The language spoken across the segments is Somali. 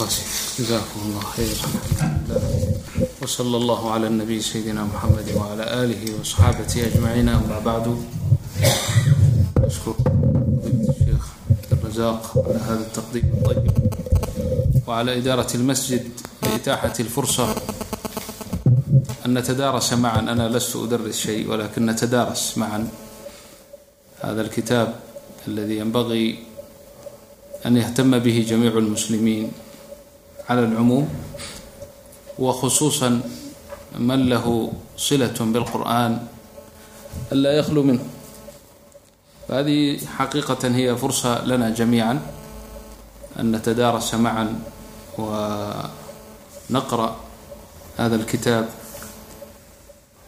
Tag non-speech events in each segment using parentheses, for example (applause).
وبركاته جزاكم الله خيرا وصلى الله على النبي سيدنا محمد وعلى آله وصحابته أجمعين أما بعد أشكر الشيخ الرزاق على هذا التقديم الطيب وعلى إدارة المسجد لإتاحة الفرصة أن نتدارس معا أنا لست أدرس شيء ولكن نتدارس معا هذا الكتاب الذي ينبغي أن يهتم به جميع المسلمين calى اlcumuum wa khusuusan man lahu silaة bاlqur'an an laa yakhluu minhu fahadihi xaqiiqat hiya fursa lana jamiiعa an natadaarasa maعa wa naqra hada اlkitaab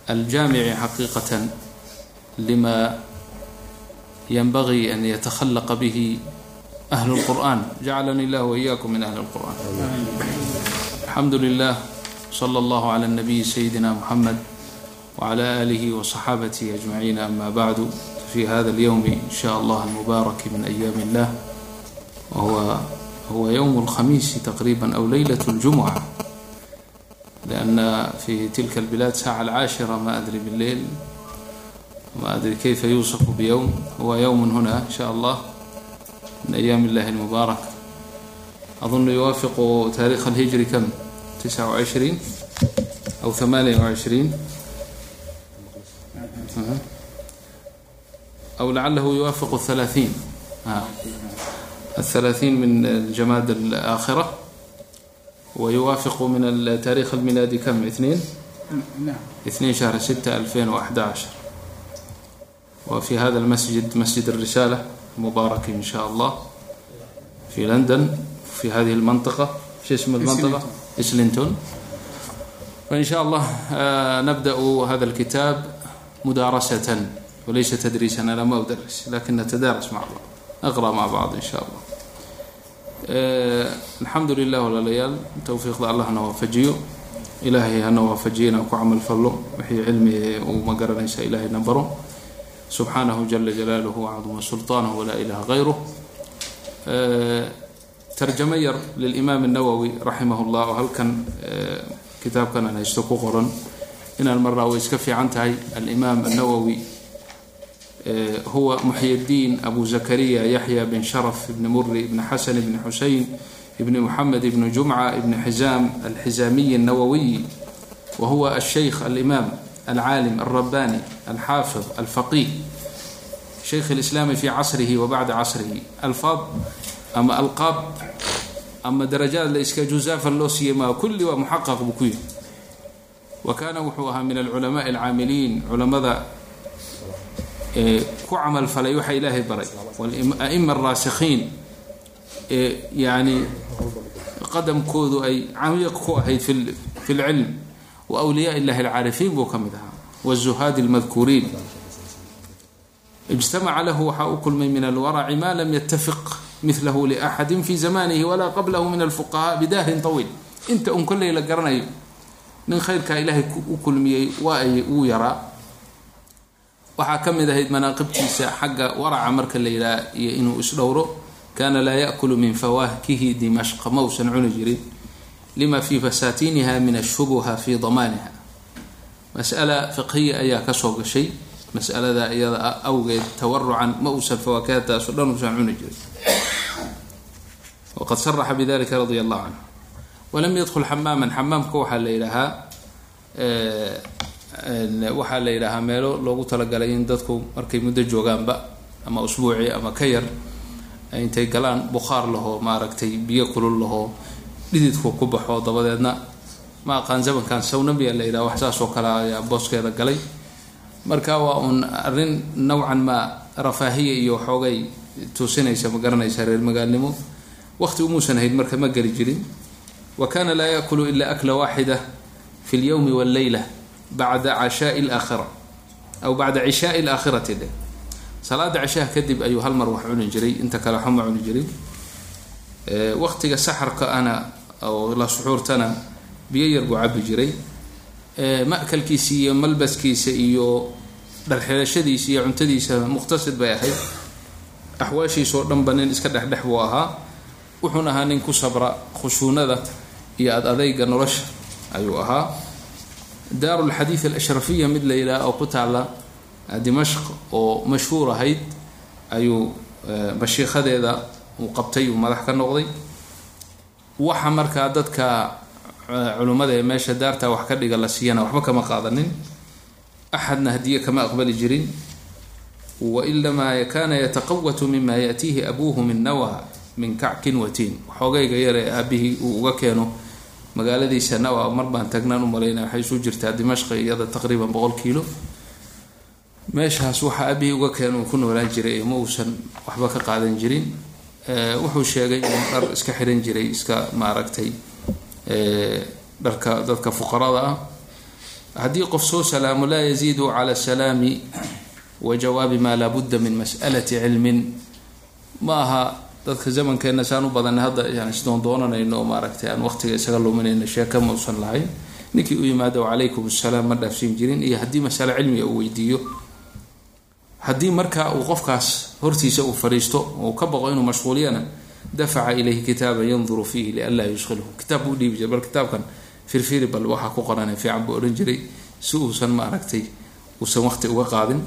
aljaamici xaqiiqaة lima ynbagii an ytakhlaqa bih أهل القرآن جعلني الله وإياكم من أهل القرآن الحمد لله صلى الله على النبي سيدنا محمد وعلى آله وصحابته أجمعين أما بعد في هذا اليوم إن شاء الله المبارك من أيام الله وهو هو يوم الخميس تقريبا أو ليلة الجمعة لأن في تلك البلاد ساعة العاشرة ما أدري بالليل ما أدري كيف يوصف بيوم هو يوم هنا إن شاء الله min أyaam اllahi اlmubaarak adunu yuwaafiqu taarikh اlhijri kam tisca وعishriin aw ثamaaniya وعishriin aw lacalahu yuwaafiqu الثalaaثiin الثalaaثiin min jamaad الآakhira wayuwaafiqu min taarikh اlmilaadi kam اثniin اثنين شهر ستة ألفين وأحد عشر. وفي هذا المسجد مسجد الرسالة. مبارك إن شاء الله في لندن في هذه المنطقة شو اسم المنطقة؟ إسلينتون فإن شاء الله نبدأ هذا الكتاب مدارسة وليس تدريسا أنا ما أدرس لكن نتدارس مع بعض نقرأ مع بعض إن شاء الله الxamdu lilah walaalayaal towfiiqda allahna waafajiyo ilaahay hana waafajiyanaa ku camal fallo wixii cilmi uu ma garanaysa ilaahayna baro subxaanahu jala jalaaluhu wacduma sulطaanahu walaa ilaha غayruh tarjamo yar lilimaam الnawowi raximah اllah oo halkan kitaabkan aan haysto ku qoran inaan marnaa way iska fiican tahay alimaam الnawowi هو محي الدين أبو زكريا يحيى بن شرف بن مري بن حسن بن حسين بن محمد بن alcaalim alrabbani alxaafid alfaqih shaykh اlislaami fi casrihi wa bacda casrihi alfaad ama alqaab ama darajaad la iska jusaafan loo siiyey maa kulli waa muxaqaq buu ku yihi wa kaana wuxuu ahaa min alculamaءi alcaamiliin culamada ku camal falay waxa ilaahay baray wal-a'ima alraasikiin ee yani qadamkoodu ay camiiq ku ahayd fi lcilm wawliyaa illahi alcaarifiin buu ka mid ahaa wzuhaadi almadkuuriin ijtamaca lahu waxaa u kulmay min alwaraci ma lam yatafiq milahu liaxadin fi zamanihi walaa qablahu min alfuqahaa bidahrin tawiil inta un kolley la garanayo nin khayrkaa ilaahay u kulmiyey waa ay wuu yaraa waxaa ka mid ahayd manaaqibtiisa xagga waraca marka la yidhaha iyo inuu isdhowro kaana laa yakulu min fawaakihi dimashqa mausan cuni jirin lima fii fasaatiiniha min ashubuha fi damaaniha. Mas'ala fiqhiya ayaa ka soo gashay. Mas'alada iyada awgeed tawarucan ma uusan fawaakihataasoo dhan usan cuni jirin. Waqad saraxa bidalika radia allahu canhu. Walam yadkul xamaaman xamaamka waxaa la yidhaahaa waxaa la yidhaahaa meelo loogu talagalay in dadku markay muddo joogaanba ama usbuuci ama ka yar intay galaan bukhaar lahoo maaragtay biyo kulul lahoo dhididku ku baxo dabadeedna ma aqaan zamankan sawnamiya la yidhaha wax saas oo kale ayaa booskeeda galay. Marka waa uun arrin nawcan maa rafaahiya iyo xoogay tuusinaysa ma garanaysa reer magaalnimo. Waqti umuusan hayd marka ma geli jirin. Wa kana laa yaakulu ila akla waaxida fi lyowmi walleyla bacda cashaai alaakhira aw bacda cishaai alaakhirati dheh salaada cishaha kadib ayuu hal mar wax cuni jiray inta kale waxba ma cuni jirin waqtiga saxarka ana oo la suxuurtana biyo yar buu cabi jiray. Ma'kalkiisa iyo malbaskiisa iyo dharxirashadiisa iyo cuntadiisa muqtasid bay ahayd. Axwaashiisoo dhanba nin iska dhexdhex buu ahaa. Wuxuuna ahaa nin ku sabra khushuunada iyo ad adayga nolosha ayuu ahaa. Daaru lxadiid alashrafiya mid la yidhaha oo ku taala dimashq oo mashhuur ahayd ayuu mashiikhadeeda uu qabtay uu madax ka noqday waxa markaa dadka culimmada ee meesha daarta wax ka dhiga la siiyana waxba kama qaadanin. Axadna hadiye kama aqbali jirin. Wainamaa kana yataqawatu mima yaatiihi abuuhu min nawa min kackin watiin xoogayga yaree aabihii uu uga keeno magaaladiisa nawa mar baan tagnaan u waxay isu jirtaa dimashqi iyada taqriiban boqol kiilo. Meeshaas waxa aabihii uga keeno uu ku noolaan jiray ma uusan waxba ka qaadan jirin wuxuu sheegay inuu dhar iska xiran jiray iska maaragtay dharka dadka fuqarada ah. Haddii qof soo salaamo laa yaziidu cala salaami wa jawaabi maa laabudda min mas'alati cilmin. Ma aha dadka zamankeenna saan u badanay hadda yani isdoondoonanayno oo maaragtay aan waqtiga isaga luminayno sheeka ma usan lahayn. Ninkii u yimaado calaykum assalaam ma dhaafsiin jirin. Iyo haddii masale cilmiga uu weydiiyo haddii marka uu qofkaas hortiisa uu fadhiisto uu ka baqo inuu mashquuliyana dafaca ilayhi kitaaban yanduru fiihi lianlaa yushqilhu kitaab buu dhiibi jiray bal kitaabkan firfiri bal waxaa ku qorana fiican buu odhan jiray. Si uusan maaragtay uusan waqti uga qaadin.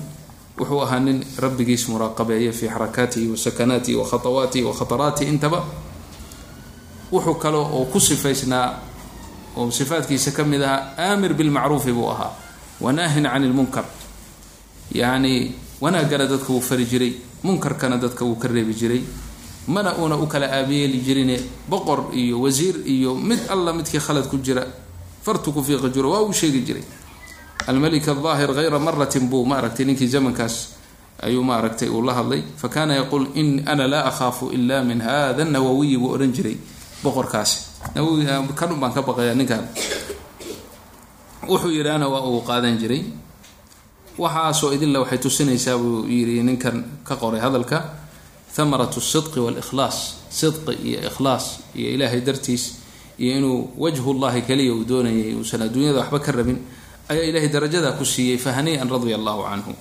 Wuxuu ahaa nin rabbigiis muraaqabeeya fii xarakaatihi wa sakanaatihi wa khatawaatihi intaba. Wuxuu kale oo ku sifaysnaa oo sifaadkiisa ka mid ahaa aamir bilmacruufi buu ahaa. Wanaahin cani lmunkar. Yacni wanaaggana dadka wuu fari jiray munkarkana dadka wuu ka reebi jiray mana uuna u kala aabiyeeli jirine boqor iyo wasiir iyo mid alla midkii khalad ku jira fartu ku fiiqi jiro waa uu sheegi jiray. Almalik aldaahir hayra maratin buu maaragtay ninkii zamankaas ayuu maaragtay uu la hadlay fa kaana yaquul in ana laa akhaafu ila min hada nawawiyi buu odhan jiray boqorkaasi. Nawowi kanun baan ka baqaya ninkan wuxuu yidhaana waa uu qaadan jiray waxaasoo idinle waxay tusinaysaa buu yidhi ninkan ka qoray hadalka thamaratu sidqi walikhlaas sidqi iyo ikhlaas iyo ilaahay dartiis iyo inuu wajhu llahi kaliya uu doonayay uusan adduunyada waxba ka rabin ayaa ilahay darajadaa ku siiyey fahanii'an radia allahu canhu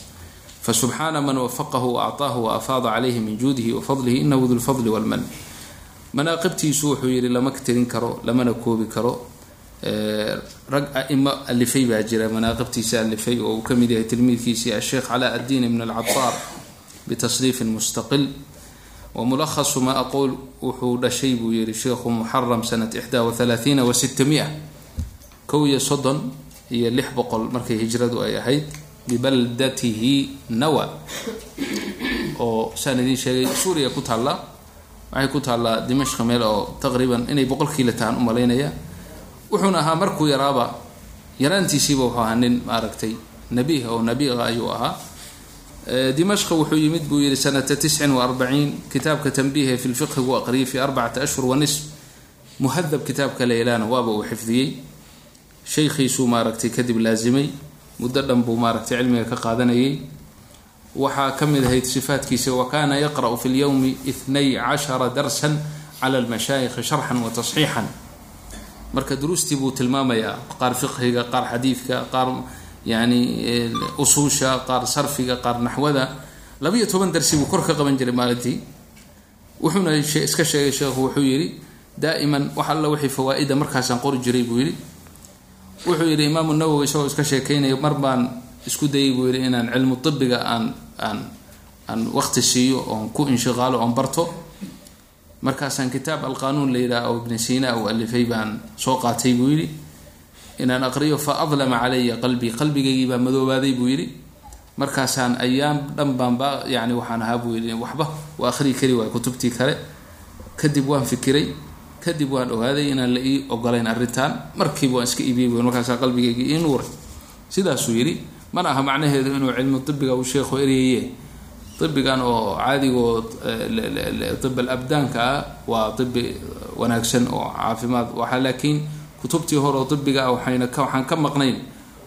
fasubxaana man wafaqahu waacطaahu waafaada calayhi min juudihi wafadlihi inahu du lfadli walman manaaqibtiisu wuxuu yidhi lama tirin karo lamana koobi karo rag aimo alifay baa jira manaaqibtiisa alifay oo uu ka mid yahay tilmiidkiisii asheekh calaa addiin ibn alcataar bitasniifin mustaqil. Wamulakhasu maa aquul wuxuu dhashay buu yihi sheikhu muxaram sanat ixdaa wathalaathiina wa sitamia kow iyo soddon iyo lix boqol markay hijradu ay ahayd bibaldatihi nawa. Oo saan idiin sheegay suuriya ku taalla waxay ku taallaa dimashq meel oo taqriiban inay boqol kiila tahaan u malaynaya wuxuuna ahaa markuu yaraaba yaraantiisiiba wuxuu ahaa nin maaragtay nabiih oo nabiiqa ayuu ahaa. Dimashqa wuxuu yimid buu yihi sanata tiscin wa arbaciin kitaabka tanbiihe fi lfiqhi buu aqriyay fi arbacati ashhur wa nisf muhadab kitaabka leylana waaba uu xifdiyey. Shaykhiisuu maaragtay kadib laasimay muddo dhan buu maaragtay cilmiga ka qaadanayay waxaa ka mid ahayd sifaatkiisa wa kaana yaqra'u fi lyowmi itnay cashara darsan cala almashaayikhi sharxan wa tasxiixan marka duruustii buu tilmaamayaa qaar fiqhiga qaar xadiidka qaar yani usuusha qaar sarfiga qaar naxwada. Labayo toban darsi buu kor ka qaban jiray maalintii. Wuxuuna iska sheegay sheekhu wuxuu yidhi daa'iman wax alla wixii fawaa-ida markaasaan qori jiray buu yidhi. Wuxuu yidhi imaamu nawowi isagoo iska sheekeynaya mar baan isku dayay buu yidhi inaan cilmu tibiga aan aan aan waqti siiyo oon ku inshiqaalo oon barto markaasaan kitaab alqanuun la yidhaha oo ibni siina uu alifay baan soo qaatay buu yidhi inaan aqriyo fa adlama calaya qalbii qalbigaygii baa madoobaaday buu yidhi. Markaasaan ayaam dhan baan ba yani waxaan ahaa buu yidhi waxba waa akhrii kari waay kutubtii kale kadib waan fikiray kadib waan ogaaday inaan la ii ogolayn arrintan. Markiiba waan iska iibiyey bu markaasaa qalbigaygii ii nuuray. Sidaasuu yidhi mana aha macnaheedu inuu cilmu dibiga uu sheekhu eryaye ibigan oo caadigoo ib alabdaanka ah waa ibi wanaagsan oo caafimaad waxa laakiin kutubtii hore oo ibiga waxayna waxaan ka maqnayn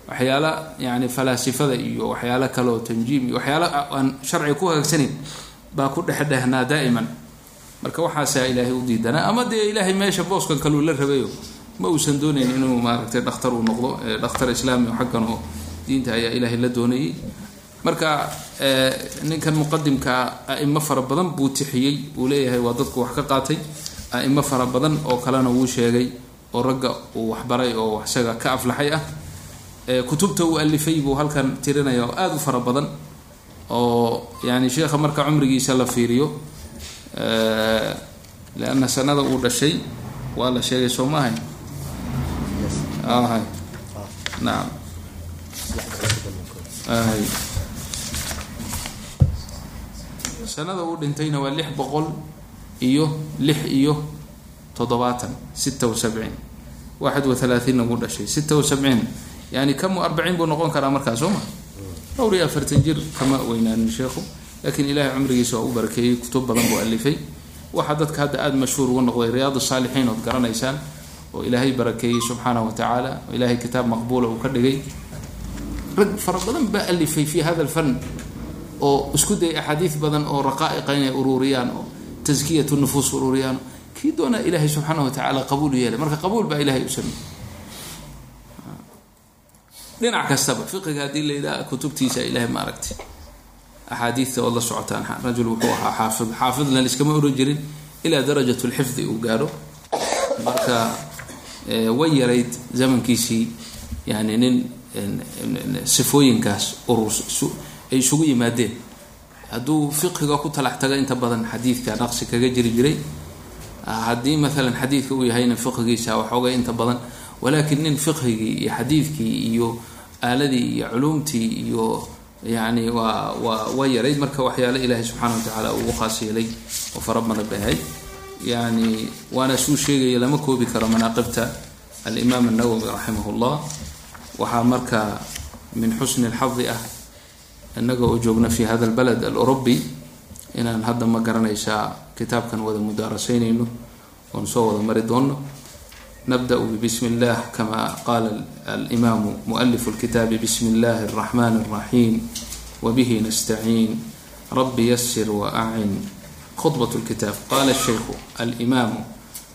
waxyaala yani falaasifada iyo waxyaalo kale tanjiim iyo waxyaala aan sharciga ku hagaagsaneyn baa ku dhexdhehnaa daa'iman marka waxaasaa ilaahay u diidanaa ama dee ilaahay meesha booskan kaluu la rabayo ma uusan doonayn inuu maaragtay dhakhtar uu noqdo dhakhtar islaami xaggan oo diinta ayaa ilaahay la doonayay marka ninkan muqadimkaa aimo fara badan buu tixiyey uu leeyahay waa dadku wax ka qaatay. A-imo fara badan oo kalena wuu sheegay oo ragga uu waxbaray oo isaga ka aflaxay ah. Kutubta uu alifay buu halkan tirinaya oo aada u fara badan oo yani sheekha marka cumrigiisa la fiiriyo leanna sanada uu dhashay waa la sheegay soo maahay hay nacam hay sanada uu dhintayna waa lix boqol iyo lix iyo toddobaatan sita sabciin. Waaxid wa wuu dhashay sita wa yani kamu arbaciin buu noqon karaa markaa soo ma? Dhowr iyo afartan jir kama weynaanin sheekhu. Laakiin ilahay cumrigiisa waa u barakeeyey kutub badan buu alifay waxaa dadka hadda aada mashhuur uga noqday riyaad saalixiin ood garanaysaan oo ilaahay barakeeyey subxaanah wa tacaala oo ilaahay kitaab maqbuula uu ka dhigay. Rag fara badan baa alifay fi hada alfan oo isku dayay axaadiid badan oo raqaa'iqa inay ururiyaan oo taskiyat nufuus ururiyaan kii doonaa ilaahay subxaana wa tacaala qabuul yeelay? Marka qabuul baa ilahay u sameeyey dhinac kastaba fiqiga haddii la yidhaha kutubtiisa ilahay ma aragtay axaadiidta ood la socotaan rajul wuxuu ahaa xaafid. Xaafidna liskama oran jirin ilaa darajat lxifdi uu gaadho. Marka way yarayd zamankiisii yani nin sifooyinkaas urur ay isugu yimaadeen. Hadduu fiqiga ku talax inta badan xadiidka naqsi kaga jiri jiray ah, haddii maalan xadiidka uu yahayna fiqigiisa waxoogay inta badan walaakin nin fiqhigii iyo xadiidkii iyo aaladii iyo culuumtii iyo yani waa waa yarayd marka waxyaale ilaahay subxaana wa tacaala uu khaas yeelay oo fara badan bay ahayd. Yani waana suu sheegaya lama koobi karo manaaqibta alimaam annawowi raximah waxaa marka min xusni lxadi ah inaga oo joogna fi hada اlbalad alurubi inaan hadda ma garanaysaa kitaabkan wada mudaarasaynayno oon soo wada mari doono nabda bsmi اllah kama qala alimaamu mualif اlkitaabi bsmi اllahi الraxman الraxim wbih nastaciin rabi yasir waacin khطbaة اlkitaab qala الshaykhu alimaamu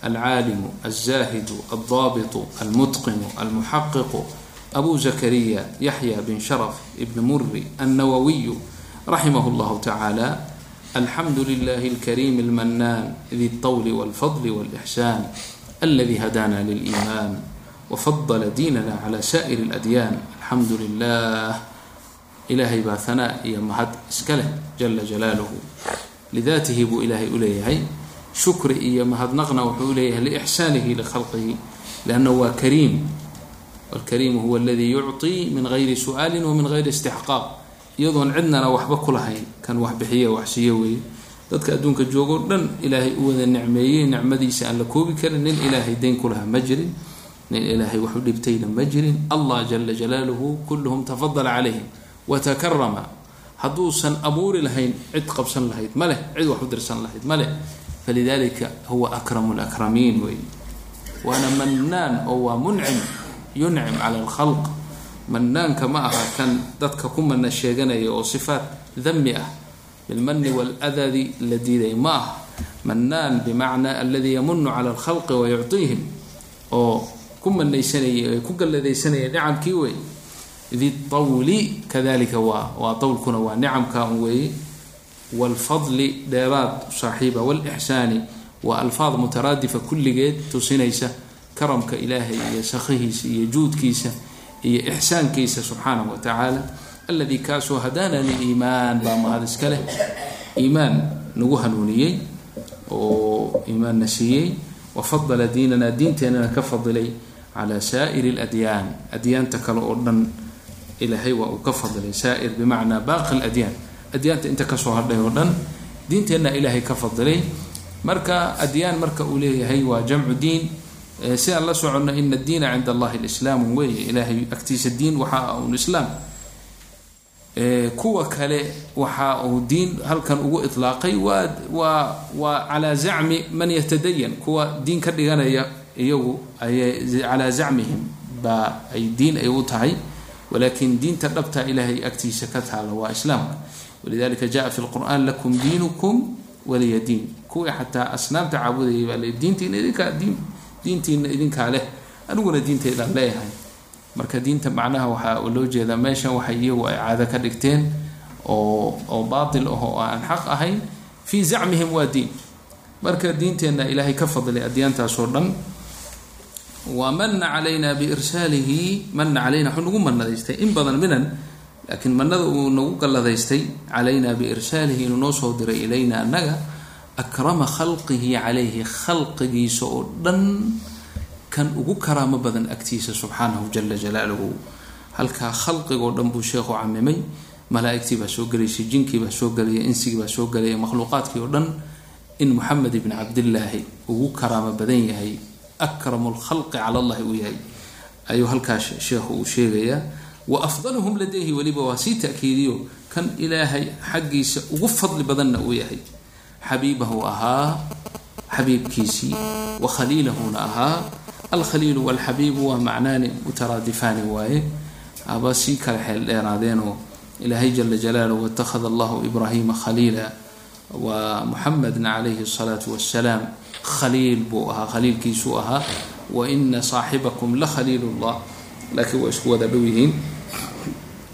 alcaalimu alzahidu aldabitu almutqinu almuxaqiqu abu zakariya yaxya bin sharaf ibn muri annawawiyu raximah llahu tacaala alxamdu lilahi alkariim almanaan di lطwli walfadli walixsaan aladi hadana liliiman wafadla diinana cala saa'ir اladyaan alxamdu lilah ilahay baa hanaa iyo mahad iska leh jala jalaaluhu. Lidaatihi buu ilaahay uleeyahay shukri iyo mahadnaqna wuxuu uleeyahay lixsaanihi likhalqihi lanna waa kariim wاlkariimu huwa aladi yucطii min gayri su'aali wamin gayri istixqaaq iyadoon cidnana waxba ku lahayn kan wax bixiye waxsiiye weeye dadka adduunka joogoo dhan ilaahay u wada nicmeeyey nicmadiisa aan la koobi karin nin ilaahay dayn ku lahaa ma jirin nin ilaahay wax u dhibtayna ma jirin allah jala jalaaluhu kulluhum tafadala calayhim watakarama hadduusan abuuri lahayn cid qabsan lahayd ma cid wax u dirsan lahayd ma falidalika huwa akramu lakramiin wey waana mannaan oo waa muncim yuncim cala alkhalq. Mannaanka ma aha kan dadka ku mana sheeganaya oo sifaat dami ah. Bilmani waladadi la diiday. Ma aha. Mannaan bimacnaa aladi yamunu cala alkhalqi wayucطiihim oo ku manaysanaya ku galladaysanaya nicamkii wey di tawli kadalika waa waa tawlkuna waa nicamka un weeye waalfadli dheeraad saaxiiba. Waalixsaani waa alfaad mutaraadifa kulligeed tusinaysa karamka ilaahay iyo sakhihiisa iyo juudkiisa iyo ixsaankiisa subxaanahu wa tacaala alladii kaasoo hadaana liimaan baa mahad iska leh. Iimaan nagu hanuuniyey oo iimaanna siiyey. Wafadala diinana diinteenana ka fadilay calaa saa'iri aladyaan. Adyaanta kale oo dhan ilaahay waa uu ka fadilay saa'ir bimacnaa baaqi aladyaan. Adyaanta inta ka soo hadhay oo dhan diinteenna ilaahay ka fadilay marka adyaan marka uu leeyahay waa jamcu diin si aan la soconno ina addiina cinda allahi lislaamu weeye ilaahay agtiisa diin waxaa un islaam. Kuwa kale waxa uu diin halkan ugu ilaaqay waa waa waa calaa zacmi man yatadayan kuwa diin ka dhiganaya iyagu ayay calaa zacmihim baa ay diin ay u tahay. Walakin diinta dhabta ilaahay agtiisa ka taala waa islaamka walidalika jaa fi lqur'an lakum diinukum waliya diin. Kuwii xataa asnaamta caabudayay baa le diintiina idinkaa diin diintiina idinkaa leh. Aniguna diintaydaan leeyahay. Marka diinta macnaha waxaa loo jeedaa meeshan waxay iyagu ay caado ka dhigteen oo oo baatil ah oo aan xaq ahayn. Fii zacmihim waa diin. Marka diinteenna ilaahay ka fadlay adyaantaasoo dhan wa mana calayna biirsaalihi mana calayna wuxuu nagu manadaystay in badan minan laakiin manada uu nagu galladaystay calayna biirsaalihi inuu noo soo diray ilayna annaga akrama khalqihi calayhi khalqigiisa oo dhan kan ugu karaamo badan agtiisa subxaanahu jala jalaaluhu. Halkaa khalqigoo dhan buu sheekhu camimay malaaigtii baa soo gelaysay jinkii baa soo gelaya insigii baa soo gelaya makhluuqaadkii oo dhan in moxamed ibni cabdillaahi ugu karaamo badan yahay akramu lkhalqi cala allahi uu yahay. Ayuu halkaa sheekhu uu sheegayaa wa afdaluhum ladayhi weliba waa sii ta'kiidiyo kan ilaahay xaggiisa ugu fadli badanna uu yahay xabiibahu ahaa xabiibkiisii wa khaliilahuna ahaa alkhaliilu walxabiibu waa macnaani mutaraadifaani waaye aba sii kala xeel dheeraadeenoo ilaahay jala jalaaluhu watakhada allahu ibraahima khaliila wa muxamedna calayhi asalaatu wassalaam khaliil buu ahaa khaliilkiisuu ahaa wa ina saaxibakum la khaliil llah laakiin waa isku wada dhow yihiin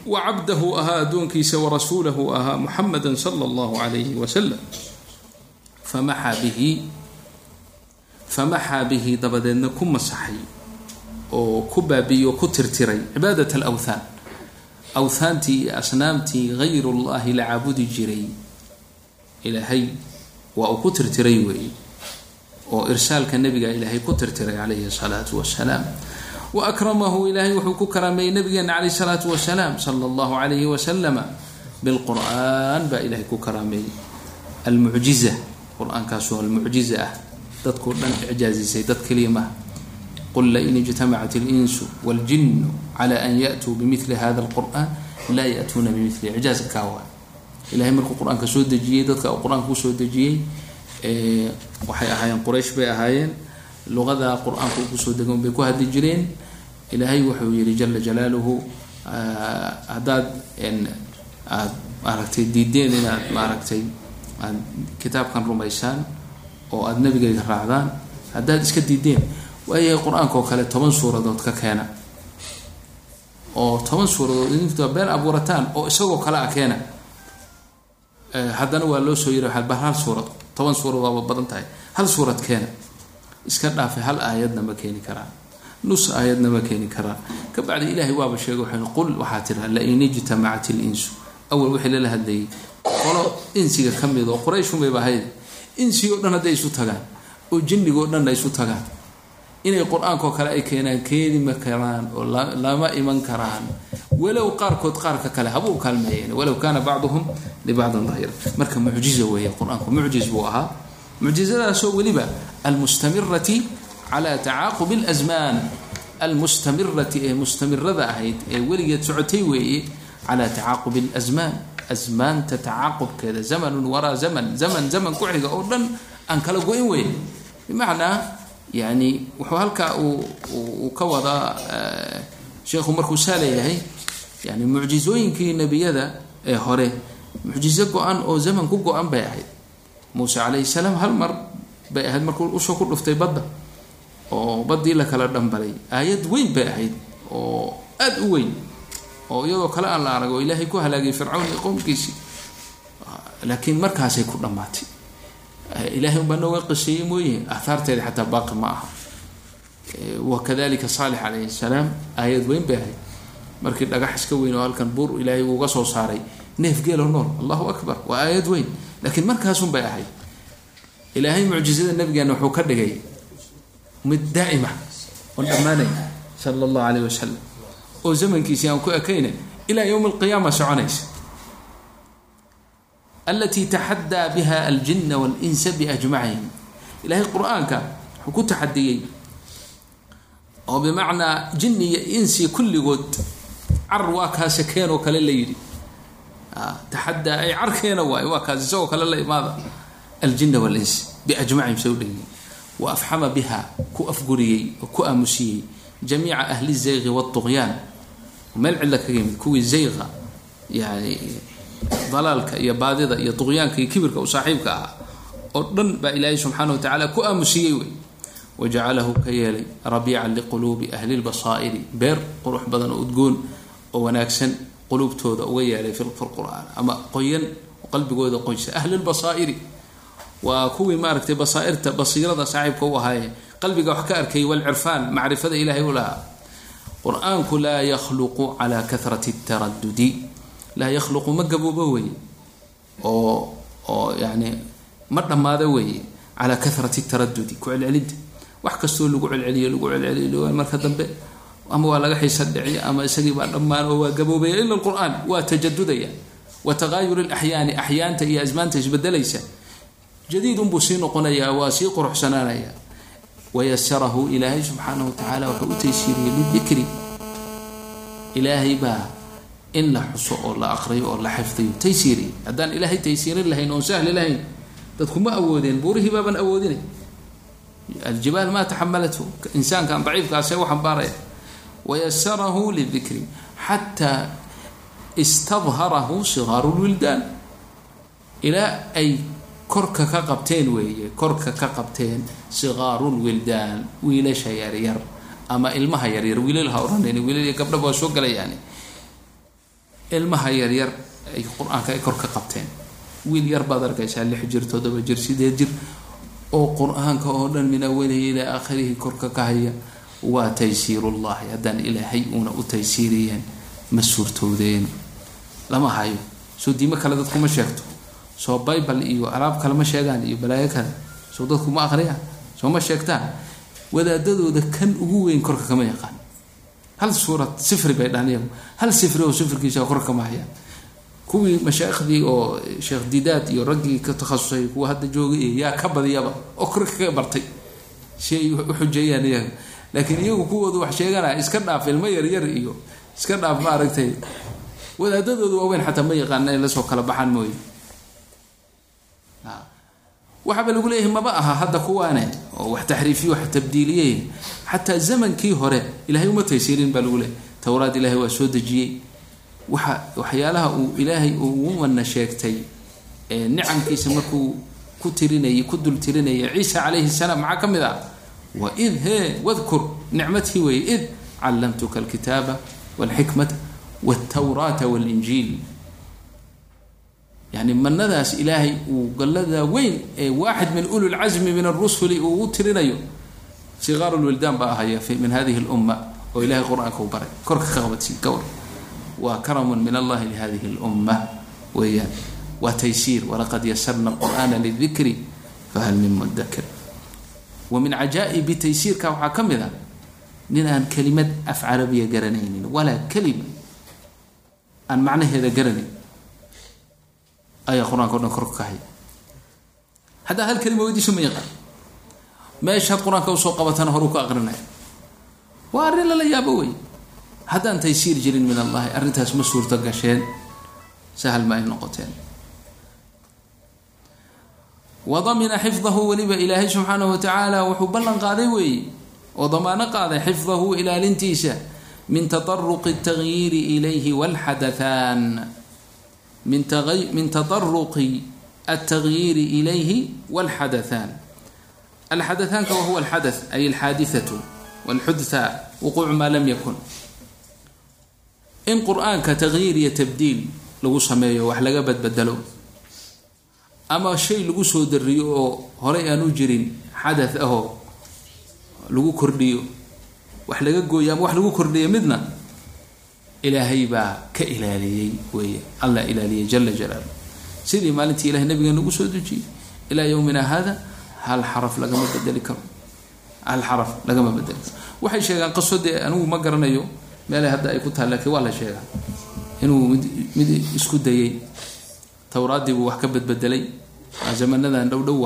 wa cabdahu ahaa addoonkiisa warasuulahu ahaa muxameda sala allahu calayhi wasalam famaxaa bihi famaxaa bihi dabadeedna ku masaxay oo ku baabiyo ku tirtiray cibaadat alawthaan. Awthaantii iyo asnaamtii hayrullahi la caabudi jiray. Ilaahay waa uu ku tirtiray weeye oo irsaalka nabiga ilaahay ku tirtiray calayhi salaatu wasalaam wa akramahu ilaahay wuxuu ku karaameeyey nabigeena calayh salaatu wasalaam sala allahu calayhi wasalama bilqur'aan baa ilaahay ku karaameeyey almucjiza qur-aankaasoo almucjiza ah dadkao dhan icjaazisay dad keliya maha qul lain ijtamacat اlinsu wاljinu cala an yaأtuu bimili hada اlqur'an laa ya'tuuna bimili icjaazka kaa waa ilahay markuu qur-aanka soo dejiyey dadka uu qur-aanka kusoo dejiyey waxay ahaayeen quraysh bay ahaayeen luqada qur-aanka uu kusoo degan bay ku hadli jireen ilaahay wuxuu yihi jala jalaaluhu haddaad aad maaragtay diideen inaad maaragtay aad kitaabkan rumaysaan oo aada nabigeyga raacdaan haddaad iska diideen waayahay qur'aanka oo kale toban suuradood ka keena. Oo toban suuradood idinta been abuurataan oo isagoo kale a keena. Haddana waa loo soo yiri ba hal suurad toban suurad badan tahay. Hal suurad keena. Iska dhaafay hal aayadna ma keeni karaan. Nus aayadna ma keeni karaan. Kabacdi ilaahay waaba sheegay waxay qul waxaa tiraa lain ijtamacat ilinsu awal wixii lala hadlayay. Qolo insiga ka mid oo qurayshunbayba ahayd insi oo dhan hadday isu tagaan oo jinnigo dhanna isu tagaan. Inay qur'aankao kale ay keenaan keeni ma karaan oo lama iman karaan. Walow qaarkood qaarka kale habuu kaalmeeyeen walow kaana bacduhum libacdin dahira marka mucjiza weeye qur'aanku mucjiz buu ahaa. Mucjizadaasoo weliba almustamirati cala tacaaqubi اlasmaan almustamirati ee mustamirada ahayd ee weligeed socotay weeye cala tacaaqubi اlasmaan asmaanta tacaaqubkeeda zamanun waraa zaman zaman zaman ku xiga oo dhan aan kala go-in weyn. Bimacnaa yani wuxuu halkaa uu ka wadaa sheekhu markuu saa leeyahay yani mucjizooyinkii nebiyada ee hore mucjizo go-an oo zaman ku go-an bay ahayd. Muuse calayhi salaam hal mar bay ahayd markuu u soo ku dhuftay badda oo baddii la kala dhambalay. Aayad weyn bay ahayd oo aada u weyn oo iyadoo kale aan la oo ilaahay ku halaagay fircawn iyo qowmkiisii laakiin markaasay ku dhammaatay. Ilahay unbaa nooga qiseeyey mooye ahaarteeda xataa baaqi ma aha. Wakadalika saalix calayhi salaam aayad weyn bay ahayd. Markii dhagax iska weyn oo halkan buur ilaahay uuga soo saaray neef geelo nool allahu akbar waa aayad weyn. Laakiin markaasun bay ahayd ilaahay mucjizada nabigeena wuxuu ka dhigay mid daa'ima oon dhammaanay sala allahu caleyh wasalam oo zamankiisii aan ku ekayna ilaa yowm alqiyaama soconaysa. Alatii taxadaa biha aljina walinsa biajmacihim. Ilahay qur'aanka wuxuu ku taxadiyey oo bimacnaa jini iyo insi kulligood car waa kaase keen oo kale la yidhi. Taxadaa ay carkeena waay waa kaas isagoo kale la imaada. Aljina walins biajmacihim soo dhegiyey wa afxama biha ku afguriyey oo ku aamusiyey jamiica ahli zayqi wاطuqyaan meel cidla kaga yimid kuwii zayqa yani dalaalka iyo baadida iyo duqyaanka iyo kibirka u saaxiibka ahaa oo dhan baa ilaahay subxaana wa tacaala ku aamusiyey wey wajacalahu ka yeelay rabiican liquluubi ahli lbasaa'iri beer qurux badan oo udgoon oo wanaagsan quluubtooda uga yeelay fi qur'aan ama qoyan qalbigooda qoysa ahli lbasaa'iri waa kuwii maaragtay basaairta basiirada saaxiibka u ahaaye qalbiga wax ka arkay walcirfaan macrifada ilaahay u lahaa. Qur'aanku laa yakhluqu calaa karati taradudi laa yakhluqu ma gaboobo weeye. Oo oo yani ma dhammaado weeye. Calaa karati taradudi ku celcelinta wax kastoo lagu celceliyo lagu celceliyo marka dambe ama waa laga xiisa dhiciy ama isagii baa dhammaan oo waa gaboobaya ila lqur-aan waa tajadudaya. Wa taqaayur laxyaani axyaanta iyo asmaanta isbedelaysa jadiid unbuu sii noqonayaa waa sii quruxsanaanaya wayasarahu ilaahay subxaana wa tacaala wuxuu u taysiiriyey lidikri ilaahay baa in la xuso oo la aqriyo oo la xifdiyo taysiiriy haddaan ilaahay taysiirin lahayn oon sahli lahayn dadku ma awoodeen buurihii baaban awoodinay aljibaal maa taxamalathu insaankan daciifkaasee u xambaaraya wayasarahu lidikri xataa istadharahu sigaaru lwildaan ilaa ay korka ka qabteen weeye korka ka qabteen sigaaru lwildaan wiilasha yaryar ama ilmaha yaryar wiilal ha odhanayn wiilal gabdhaba waa soo galayaani ilmaha yaryar ay qur'aanka ay kor qabteen. Wiil yar baad arkaysaa lix jir toddoba jir sideed jir. Oo qur'aanka oo dhan min awalihi ilaa aakhirihi korka ka haya waa taysiirullahi haddaan ilaahay uuna u taysiiriyeen ma suurtowdeen lama hayo. Soo diimo kale dadkuma sheegto soo bible iyo alaab kale ma sheegaan iyo balaayo kale. Soo dadku ma aqriyaan soo ma sheegtaan? Wadaadadooda kan ugu weyn korka kama yaqaan. Hal suurad sifri bay dhahan hal sifri oo sifrikiisa korka kama hayaan. Kuwii mashaaiikhdii oo sheekh didaad iyo raggii ka takhasusay kuwa hadda joogay iyo yaa ka badiyaba oo korka kaga bartay. Si ay u xujeeyaan iyaga laakiin iyagu kuwooda wax sheeganaya iska dhaaf ilmo yaryar iyo iska dhaaf maaragtay. Wadaadadooda waaweyn xataa ma yaqaana in la soo kala baxaan mooye waxaaba lagu leeyahay maba aha hadda kuwaane. Oo wax taxriifiyo wax tabdiiliyey xataa zamankii hore ilahay uma taysiirin baa lagu leeyahy towraad ilahay waa soo dejiyey. Waxa waxyaalaha uu ilaahay ugu mana sheegtay nicamkiisa markuu ku tirinayay ku dul tirinayay ciisa calayhi salaam maxaa ka mid ah? Waid he wadkur nicmatii weeye id callamtuka alkitaaba walxikmata waltawraata walinjiil yani manadaas ilaahay uu gallada weyn ee waaxid min uli lcasmi min arusuli uu u tirinayo. Siqaaru lwildaan baa ahaya min hadihi lumma oo ilahay qur'aanka u baray. Korka ka qabadsii gawr. Waa karamun min allahi lihadihi lumma weeyaan waa taysiir walaqad yasarna qur'aana lidikri fahal min mudakir wa min cajaa'ibi taysiirka waxaa ka mid a nin aan kelimad af carabiya garanaynin walaa kelima aan macnaheeda garanayn ayaa qur'aanka o dhan korka ka haya haddaa hal kelima weydiiso ma yaqaan. Meeshaad qur'aanka u soo qabatana horuu ka aqrinaya waa arrin lala yaabo wey haddaan taysiir jirin min allahi arrintaas ma suurto gasheen. Sahal ma ay noqoteen. Wadamina xifdahu weliba ilaahay subxaanahu watacaala wuxuu ballan qaaday weeye oo damaano qaaday xifdahu ilaalintiisa min tataruqi اtagyiiri ilayhi walxadathaan min tataruqi altagyiiri ilayhi walxadathaan alxadathaanka wahuwa alxadath ay alxaadithatu walxudtha wuquucu maa lam yakun in qur'aanka tagyiir iyo tabdiil lagu sameeyo wax laga badbedelo ama shay lagu soo dariyo oo horey aan u jirin xadath ahoo lagu kordhiyo wax laga gooyo ama wax lagu kordhiyo midna ilaahay baa ka ilaaliyey weeye. Allah ilaaliyey jala jalaalu sidii maalintii ilahay nabigeena ugu soo dejiyey ilaa yowmina hada hal xaraf lagama bedeli karo. Hal xaraf lagama bedeli karo. Waxay sheegaan qaso dee anigu ma garanayo meelay hadda ay ku tahay laakiin waa la sheegaa. Inuu mid mid isku dayay. Towraaddii buu wax ka bedbedelay. Waa zamanadan dhow dhow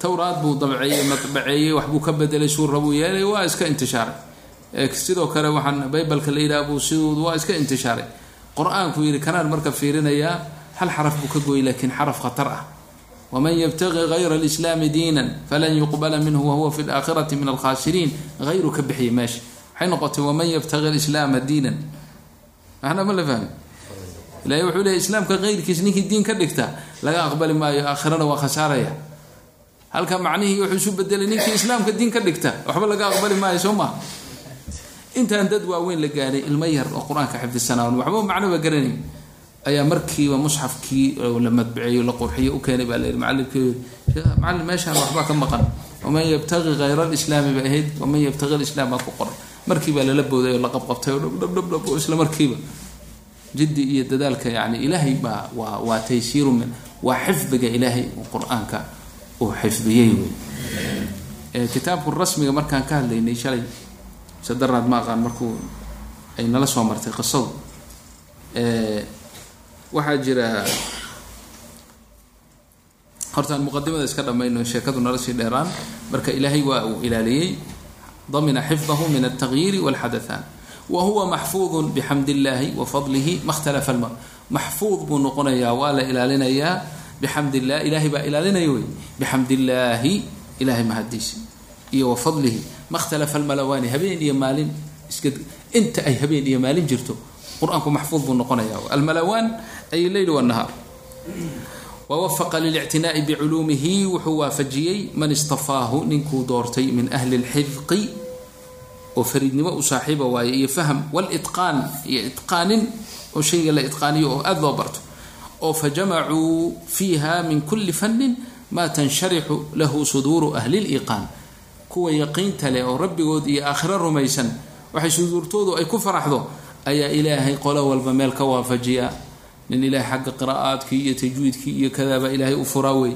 towraad buu dabceeyey madbaceeyey waxbuu ka bedelay suura buu yeelay waa iska intishaaray sidoo kale waxaan baybalka la yidhaha buu siduu waa iska intishaaray. Qur'aanku yidhi kanaan marka fiirinayaa hal xaraf buu ka gooyey laakiin xaraf khatar ah. Waman yabtaqi gayra alislaami diinan falan yuqbala minhu wahuwa fi laakhirati min alkhaasiriin. Hayru ka bixiyay meesha. Waxay noqotay waman yabtaqi alislaama diinan. Ahna ma la fahmi ilahay wuxuu leeyay islaamka keyrkiis ninkii diin ka dhigta laga aqbali maayo aakhirana waa khasaaraya. Halka macnihii wuxuu isu bedelay ninkii islaamka diin ka dhigta waxba laga aqbali maayo soo maa intaan dad waaweyn la gaadhay ilmo yar oo qur'aanka xifdisanaa waxba macnoba garanayn. Ayaa markiiba musxafkii la madbiceeyo la qurxiyo u keenay baa layihi macalimkii macalin meeshaan waxbaa ka maqan. Waman yabtaqi hayra alislaami bay ahayd waman yabtaqi alislaam baa ku qoray. Markiibaa lala booday oo la qabqabtay oo dhabdhabdhabdhab oo isla markiiba. Jiddi iyo dadaalka yani ilaahay baa waa waa taysiiru min waa xifdiga ilaahay qur'aanka uu xifdiyey wey. Kitaabku rasmiga markaan ka hadlaynay shalay sadaraad ma aqaan markuu ay nala soo martay qisadu. Waxaa jira hortaan muqadimada iska dhamayno sheekadu nala sii dheeraan. Marka ilaahay waa uu ilaaliyey. Damina xifdahu min altagyiiri walxadathaan. Wa huwa maxfuudun bixamd illaahi wa fadlihi ma maxfuud buu noqonayaa waa la ilaalinayaa. Bixamd illah ilahay baa ilaalinaya wey bixamd illaahi ilahay mahadiisa iyo wa fadlihi ma htalafa almalawaani habeen iyo maalin iska inta ay habeen iyo maalin jirto qur'aanku maxfuud buu noqonaya almalawaan ay leyl wanahaar wawafaqa lilictinaai biculuumihi wuxuu waafajiyey man istafaahu ninkuu doortay min ahli lxifqi oo fariidnimo u saaxiiba waaye iyo fahm walitqaan iyo itqaanin oo shayga la itqaaniyo oo aada loo barto. Oo fajamacuu fiiha min kuli fannin maa tansharixu lahu suduuru ahli liqaan kuwa yaqiinta leh oo rabbigood iyo aakhiro rumaysan waxay suduurtoodu ay ku faraxdo ayaa ilaahay qolo walba meel ka waafajiya. Nin ilaahay xagga qiraa'aadkii iyo tajwiidkii iyo kadaaba ilaahay u furaa wey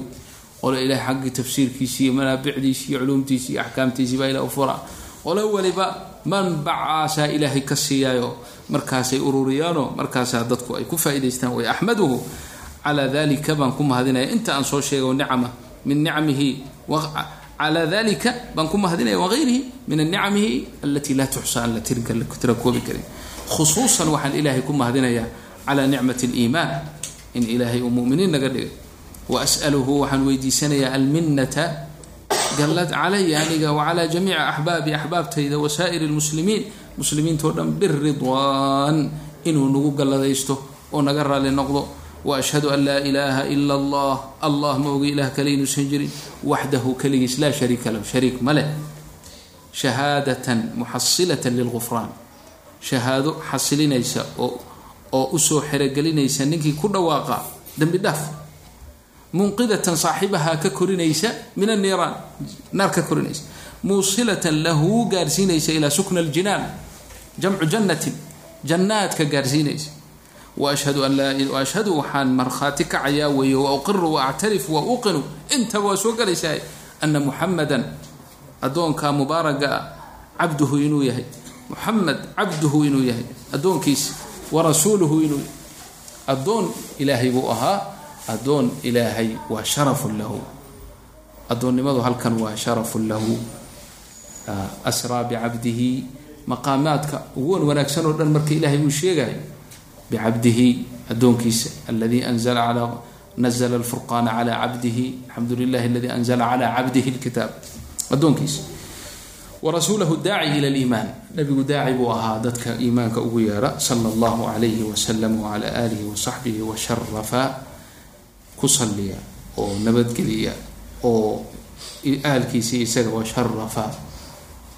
qolo ilaahay xaggii tafsiirkiisi iyo manaabicdiisi iyo culuumtiisi iyo axkaamtiisii baa ilahay u furaa qolo waliba manbacaasaa ilaahay ka siiyaayo markaasay ururiyaanoo markaasaa dadku ay ku faa'idaystaan way axmaduhu calaa dalika baan ku mahadinaya. Inta aan soo sheego nicama min nicamihi calaa dalika baan ku mahadinaya wagayrihi min anicamihi alatii laa tuxsa aan la tirinka tira koobi karin khusuusan waxaan ilaahay ku mahadinayaa calaa nicmat aliimaan in ilaahay uu muminiin naga dhigay wa as'aluhu waxaan weydiisanayaa alminnata gallad calaya aniga wacalaa jamiici axbaabi axbaabtayda wasaa'iri lmuslimiin muslimiintao dhan biridwaan inuu nagu galladaysto oo naga raali noqdo ashhadu an laa ilaaha ila allah allah ma oga ilaah kale inuusan jirin. Waxdahu keligiis laa shariika lahu. Shariik ma leh. Shahaadatan muxasilatan lilgufraan shahaado xasilinaysa oo oo u soo xerogelinaysa ninkii ku dhawaaqa dembi dhaaf. Munqidatan saaxibahaa ka korinaysa min anniiraan naar ka korinaysa. Muusilatan lahu gaarsiinaysa ilaa sukna aljinaan jamcu jannatin. Jannaadka gaarsiinaysa ashhadu waxaan markhaati kacayaa weeye wa uqiru wa actarifu wa uqinu intaba waa soo galaysaa ana muxamadan addoonka mubaaraga ah cabduhu inuu yahay muxamed cabduhu inuu yahay addoonkiisa warasuuluhu inuu addoon ilaahay buu ahaa addoon ilaahay waa sharafun lahu addoonnimadu halkan waa sharafun lahu asraa bicabdihi maqaamaadka ugu wan wanaagsan oo dhan marka ilaahay uu sheegayo bicabdihi anzala calaa nazla alfurqaana calaa cabdihi alxamdu lilahi aladii anzala calaa cabdihi lkitaab addoonkiisa warasuulahu daaci ila liimaan nabigu daaci buu ahaa dadka iimaanka ugu yeera sala allahu calayhi wasalam wacala aalihi wasaxbihi washarafa ku salliya oo nabadgeliya oo ahalkiisa isaga washarafa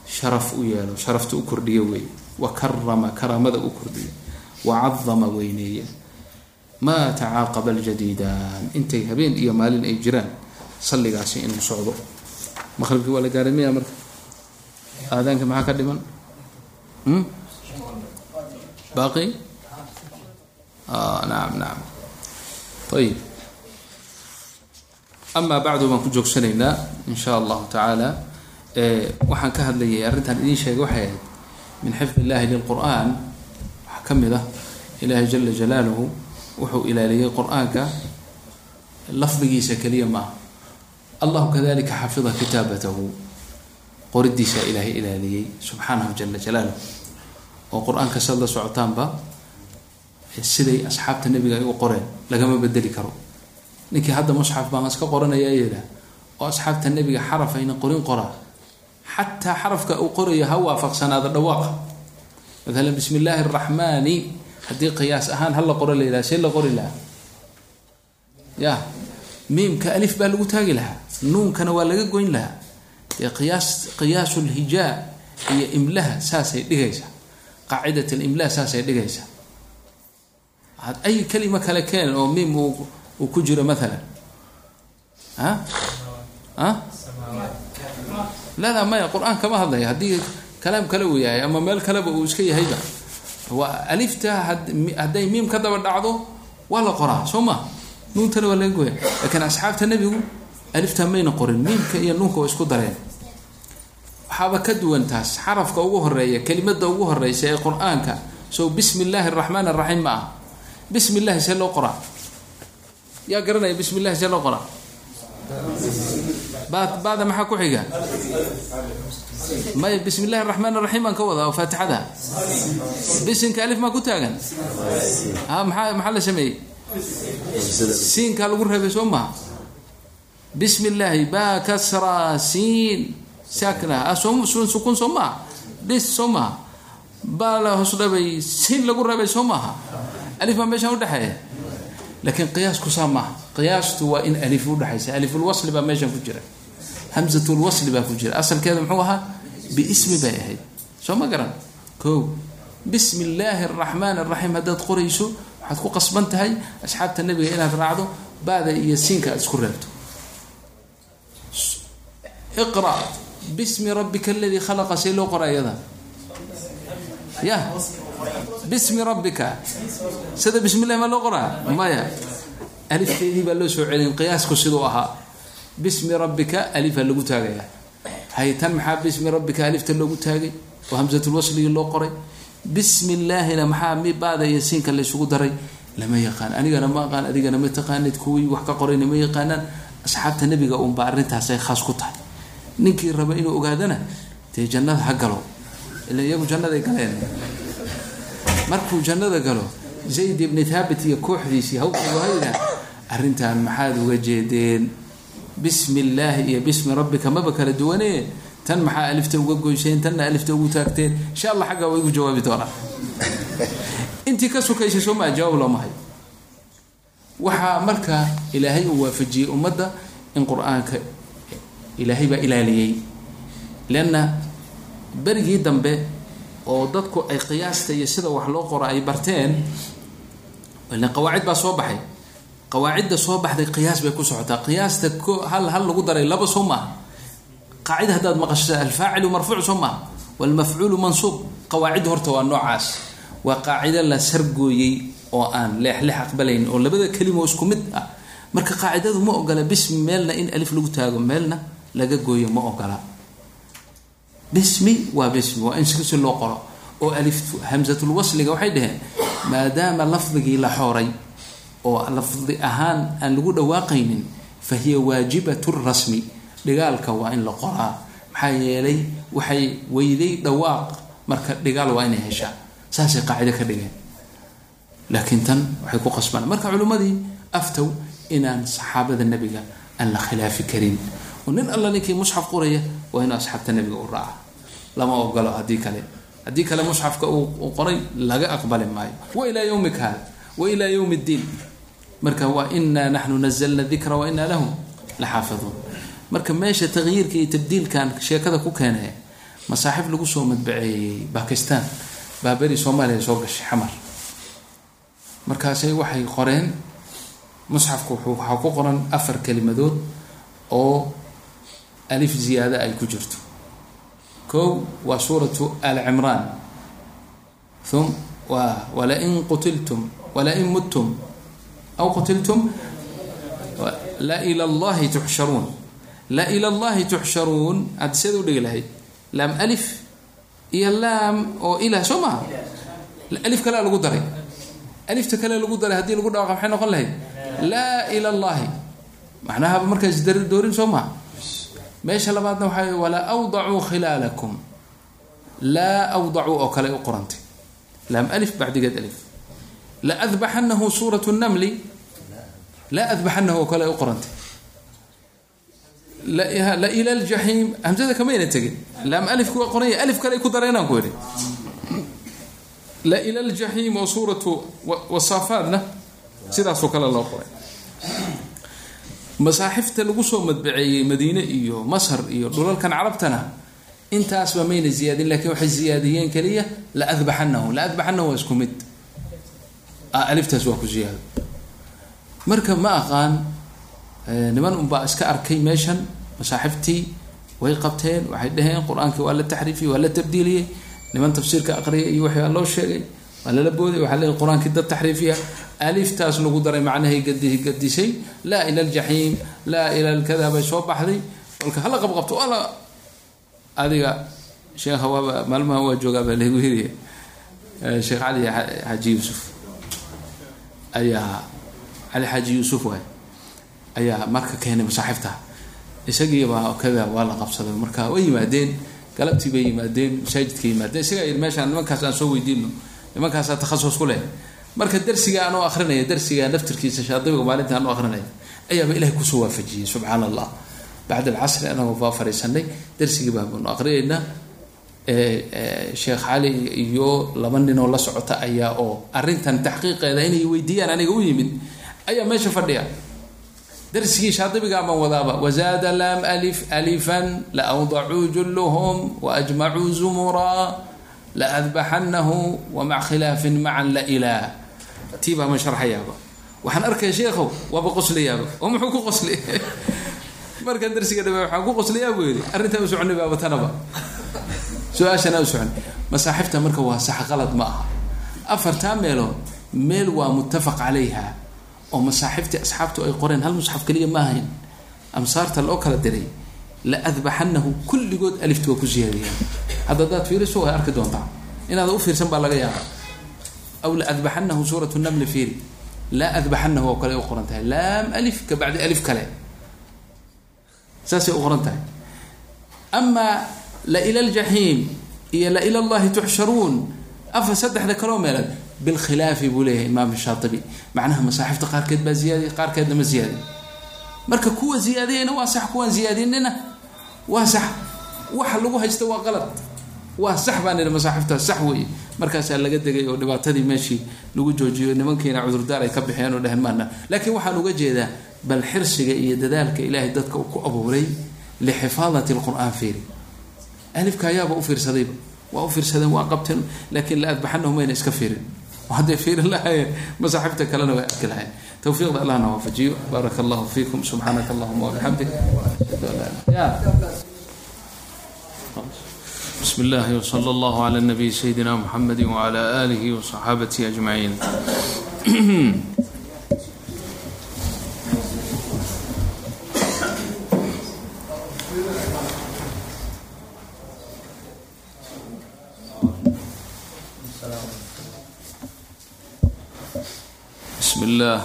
sharaf u yeelo sharafta u kordhiya weeye wa karama karaamada u kordhiya wa cadama weyneeya maa tacaaqaba aljadiidaan intay habeen iyo maalin ay jiraan salligaasi inuu socdo. Maqribkii waa la gaaray miya marka? Aadaanka maxaa ka dhiman? Baaqi? Nacam nacam ayib amaa bacdu baan ku joogsanaynaa in allahu tacaala. Waxaan ka hadlayay arrintan idiin sheegay waxay ahayd min xifd illahi lilqur'an waxaa ka mid ah ilaahay jala jalaaluhu wuxuu ilaaliyey qur'aanka lafdigiisa keliya ma aha. Allahu kadalika xafida kitaabatahu. Qoridiisaa ilaahay ilaaliyey subxaanahu jala jalaaluh oo qur'aanka sad la socotaanba siday asxaabta nebiga ay u qoreen lagama bedeli karo. Ninkii hadda musxaf baan iska qoranaya yidhaah oo asxaabta nebiga xaraf ayna qorin qoraa xataa xarafka uu qorayo ha waafaqsanaado dhawaaqa maalan bismi illaahi araxmaani haddii qiyaas ahaan hala qoro la yidhaha see la qori lahaa. Ya miimka alif baa lagu taagi lahaa nuunkana waa laga goyn lahaa. Dee qiyaas qiyaasu lhijaa iyo imlaha saasay dhigaysaa. Qaacidat limlaa saasay dhigaysaa. Ay kelima kale keen oo miim uu ku jiro maalan a a lala maya qur'aan kama hadlaya. Haddii kalaam kale uu yahay ama meel kaleba uu iska yahayba alifta hadday miim ka daba dhacdo waa la qoraa soo ma? Nuuntana waa laga goya laakiin asxaabta nebigu alifta mayna qorin miimka iyo nuunka waa isku dareen. Waxaaba ka duwan taas xarafka ugu horreeya kelimada ugu horeysa ee qur'aanka. So bismi illaahi araxmaan araxiim ma ah bismi illahi see loo qoraa? Yaa garanaya bismi illahi see loo qoraa bada maxaa ku xiga? Maya bismi illahi araxmaan araxiim baan ka wadaa faatixada. Bisinka alif maa ku taagan? A maxaa maxaa la sameeyey? Siinkaa lagu reebay soo maha bismi illaahi ba kasra siin. Saakna sukun soo maaha dhis soo maaha baa la hoos siin lagu reebay soo maaha alif baa meeshaan udhexeeya laakiin qiyaasku saa maaha qiyaastu waa in alif udhexaysa alifulwasli baa meeshaan ku jira hamzatulwasli baa ku jira. Asalkeeda muxuu ahaa biismi bay ahayd. Soo ma garan? Ko bismi illaahi araxmaan araxiim haddaad qorayso waxaad ku qasban tahay asxaabta nebiga inaad raacdo baada iyo siinka aad isku reebto. Iqra. Bismi rabbika aladii khalaqa. See loo qora iyada ya. Bismi rabbika. Sida bismi llahi maa loo qoraa? Maya. Alifteedii baa loo soo celin. Qiyaasku siduu ahaa bismi rabbika alifaa lagu taagaya. Hay tan maxaa bismi rabbika alifta loogu taagay. Oo hamsatulwasligii loo qoray. Bismi illaahina maxaa mi baada iyo siinka laysugu daray? Lama yaqaan. Anigana ma aqaan adigana ma taqaanid. Kuwii wax ka qorayna ma yaqaanaan. Asxaabta nebiga unba arrintaasay khaas ku tahay. Ninkii raba inuu ogaadana dee jannada ha galo. Ila iyagu jannaday galeen. Markuu jannada galo zayd ibni thaabit iyo kooxdiisii hawkii wahayda arrintan maxaad uga jeedeen bismi illaahi iyo bismi rabbika maba kala duwane tan maxaa alifta uga goyseen tanna alifta ugu taagteen? Insha allah xaggaa waa igu jawaabi doonaa (laughs) intii ka sukaysay soo maa jawaab looma hayo. Waxaa marka ilaahay uu waafajiyey ummadda in qur'aanka ilaahay baa ilaaliyey. Leanna berigii dambe oo dadku ay qiyaasta iyo sida wax loo qoro ay barteen qawaacid baa soo baxay qawaacidda soo baxday qiyaas bay ku socotaa. Qiyaasta hal hal lagu daray laba soo maaha qaacida haddaad maqasho alfaacilu marfuuc soo maaha walmafcuulu mansuub. Qawaacidda horta waa noocaas. Waa qaacido la sargooyey oo aan leexleex aqbalayn oo labada kelimo isku mid ah. Marka qaacidadu ma ogola bismi meelna in alif lagu taago meelna laga gooyo ma ogola. Bismi waa bismi waa in si loo qoro. Oo alif hamsatulwasliga waxay dhaheen maadaama lafdigii la xooray oo lafdi ahaan aan lagu dhawaaqaynin fa hiya waajibatu rasmi. Dhigaalka waa in la qoraa. Maxaa yeelay waxay weyday dhawaaq marka dhigaal waa inay heshaa. Saasay qaacido ka dhigeen. Laakiin tan waxay ku qasbaan. Marka culimmadii aftow inaan saxaabada nebiga aan la khilaafi karin. Oo nin alla ninkii musxaf qoraya waa inuu asxaabta nebiga u raaca lama ogolo haddii kale. Haddii kale musxafka uu qoray laga aqbali maayo. Wa ilaa yowmik hada wa ilaa yowmi ddiin marka wa inaa naxnu nazalna dikra wa inaa lahu la xaafiduun marka meesha taqyiirka iyo tabdiilkan sheekada ku keenaya masaaxif lagu soo madbaceeyey bakistan baa beri soomaaliya soo gashay xamar. Markaasay waxay qoreen musxafku waxaa ku qoran afar kelimadood oo alif ziyaada ay ku jirto. Kow waa suuratu al cimraan um wa walain qutiltum walain muttum aw qutiltum la ila allahi tuxsharuun la ila allahi tuxsharuun aad seed u dhigi lahayd laam alif iyo laam oo ilah soo maha alif kalea lagu daray alifta kale lagu daray haddii lagu dhawaqa maxay noqon lahayd laa ila allahi macnahaba markaas doorin soo maha meesha labaadna waxaa walaa awdacuu khilaalakum laa awdacuu oo kale u qorantay laam alif bacdigeed alif la adbaxanahu suuratu namli laa adbaxanahu oo kale u qorantay la ila ljaxiim hamsada kamayna tegin laam alifku waa qoranya alif kale ku dareenaan ku idhi la ila ljaxiim oo suuratu wasaafaadna sidaasoo kale loo qoray masaaxifta lagu soo madbaceeyey madiine iyo masar iyo dhulalkan carabtana intaasba mayna ziyaadin lakiin waxay ziyaadiyeen keliya la adbaxanahu la adbaxanahu waa isku mid aliftaas waa ku ziyaado marka ma aqaan niman unbaa iska arkay meeshan masaaxiftii way qabteen waxay dhaheen qur'aankii waa la taxriifiyey waa la tabdiiliyey niman tafsiirka aqriyay iyo waxaa loo sheegay waa lala booday waxaa leeyahy qur'aankii dad taxriifiya. Aliftaas lagu daray macnahay gadi gadisay laa ila aljaxiim laa ila alkada bay soo baxday. Kolka hala qabqabto ala adiga sheekha waaba maalmaha waa joogaa baa lagu hiriya sheekh cali xaaji yuusuf ayaa cali xaaji yuusuf waay. Ayaa marka keenay masaaxifta isagiibaa kada waa la qabsaday. Marka way yimaadeen galabtii bay yimaadeen masaajidka yimaadeen. Isagaa yii meeshaan nimankaas aan soo weydiino nimankaasaa takhasus ku leh marka darsiga anoo akrinaya darsiga naftirkiisa shaadibiga maalinta anoo akrinaya ayaaba ilahay ku soo waafajiyey subxaana allah bacd alcasri anagoo baa fariisanay darsigii baabaanu aqriyaynaa sheekh cali iyo laba ninoo la socota ayaa oo arrintan taxqiiqeeda inay weydiiyaan aniga u yimid ayaa meesha fadhiya. Darsigii shaadibigaa baan wadaaba wazaada lam alif alifan laawdacuu julluhum waajmacuu zumuraa laadbaxanahu wamac khilaafin macan la ilaa tii baa ma sharxayaaba. Waxaan arkaya sheekhow waaba qoslayaaba oo muxuu ku qoslay? (laughs) Markaan darsiga dhama waxaan ku qoslayaa buu yidhi. Arrintaa u soconay baaba tanaba su'aashana u masaaxifta marka waa sax qalad ma aha. Afartaa meelood meel waa muttafaq calayha oo masaaxiftii asxaabtu ay qoreen. Hal musxaf keliya ma ahayn. Amsaarta loo kala diray la adbaxanahu kulligood aliftu waa ku siyaadiyaan. Hadda hadaad fiiriso way arki doontaa. Inaada u fiirsan baa laga yaaba aw la adbaxanahu suurat namli fiiri laa adbaxanahu oo kale u qoran tahay. Laam alif ka bacdi alif kale. Saasay u qoran tahay. Amaa la ila aljaxiim iyo la ila allahi tuxsharuun. Afa saddexda kaloo meelood bilkhilaafi buu leeyahay imaam shaatibi. Macnaha masaaxifta qaarkeed baa ziyaadiy qaarkeedna ma ziyaadiy marka kuwa ziyaadiyayna waa sax kuwaan ziyaadinina waa sax. Waxa lagu haysta waa qalad. Waa sax baan idhi masaaxiftaas sax weeye. Markaasaa laga degay oo dhibaatadii meeshii lagu joojiyo nimankiina cudurdaar ay ka bixeen oo dhehen maana. Laakiin waxaan uga jeedaa bal xirsiga iyo dadaalka ilaahay dadka uu ku abuuray lixifaadat lqur'aan fiiri alifka ayaaba u fiirsadayba waa u fiirsadeen waa qabteen laakiin la adbaxanahu mayna iska fiirin hadday fiirin lahaayeen masaaxibta kalena way arki lahayen towfiiqda allahna waafajiyo baaraka allahu fiikum subxaanaka allahuma wabixamdik بسم الله وصلى الله على النبي سيدنا محمد وعلى آله وصحابته أجمعين بسم الله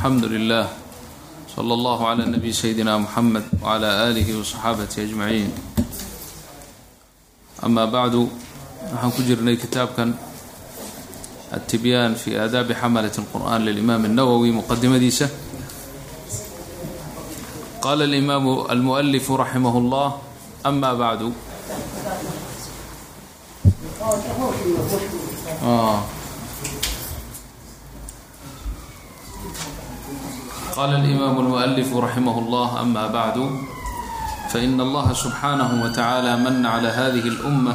الحمد لله صلى الله على النبي سيدنا محمد وعلى آله وصحابته أجمعين أما بعد waxaan ku jirnay kitaabkan التiبyاn في آداب حملة القرآن للإmام النwwي مqdimadiisa قال الإمام المؤلف رحمه الله أmا بعd قال الإمام المؤلف رحمه الله أما بعد فإن الله سبحانه وتعالى من على هذه الأمة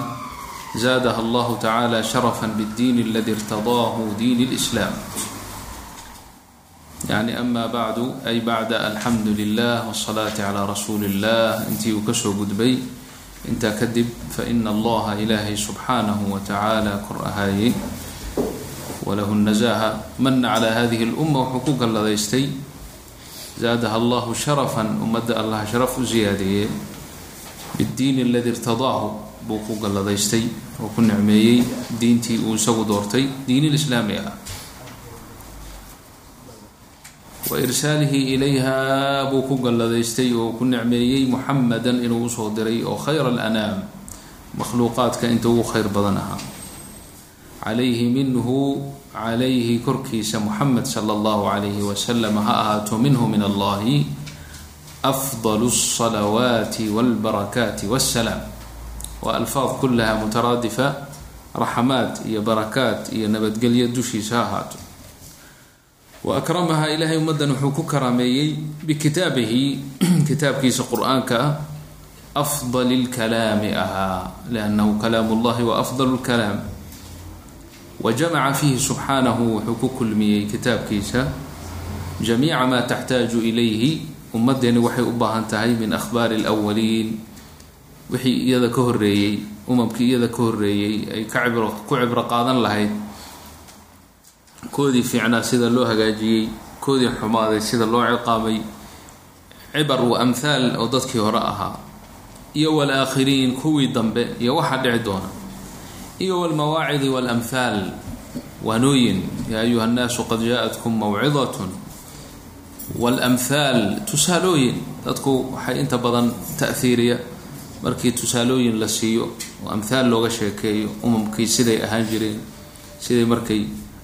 زادها الله تعالى شرفا بالدين الذي ارتضاه دين الإسلام يعني أما بعد أي بعد الحمد لله والصلاة على رسول الله intii uu ka soo gudbay intaa kadib faإن اllaha ilaahay subحaanaه وataعaalى kor ahaayey walahu النزaهة mana عalى hadiه الأmة wuxuu zaadaha allahu sharafan ummadda allah sharaf u siyaadeeyey biddiini aladii irtadaahu buu ku galladaystay oo ku necmeeyey diintii uu isagu doortay diinil islaami ah wa irsaalihi ilayha buu ku galladaystay oo ku necmeeyey muxamadan inuu u soo diray oo khayra alanaam makhluuqaadka inta ugu khayr badan ahaa calayhi minhu calayhi korkiisa muxamed sala allahu calayhi wasalam ha ahaato minhu min allahi afdal alsalawaati walbarakaati wassalaam waa alfaad kullaha mutaraadifa raxmaad iyo barakaat iyo nabadgelyo dushiisa ha ahaato wa akramaha ilaahay ummaddan wuxuu ku karaameeyey bikitaabihi kitaabkiisa qur'aanka ah afdal lkalaami ahaa liannahu kalaamu llahi wa afdal lkalaam jamaca fiihi subxaanahu wuxuu ku kulmiyey kitaabkiisa jamiica maa taxtaaju ilayhi ummaddeeni waxay u baahan tahay min akhbaari alwaliin wixii iyada ka horreeyey umamkii iyada ka horreeyey ay ka cibro ku cibro qaadan lahayd koodii fiicnaa sida loo hagaajiyey koodii xumaaday sida loo ciqaabay cibar wa amhaal oo dadkii hore ahaa iyo walaakhiriin kuwii dambe iyo waxaa dhici doona iyo walmawaacidi walamhaal waanooyin yaa ayuha nnaasu qad jaa-atkum mawcidatun. Walamhaal tusaalooyin. Dadku waxay inta badan ta'hiiriya markii tusaalooyin la siiyo oo amhaal looga sheekeeyo umamkii siday ahaan jireen siday markay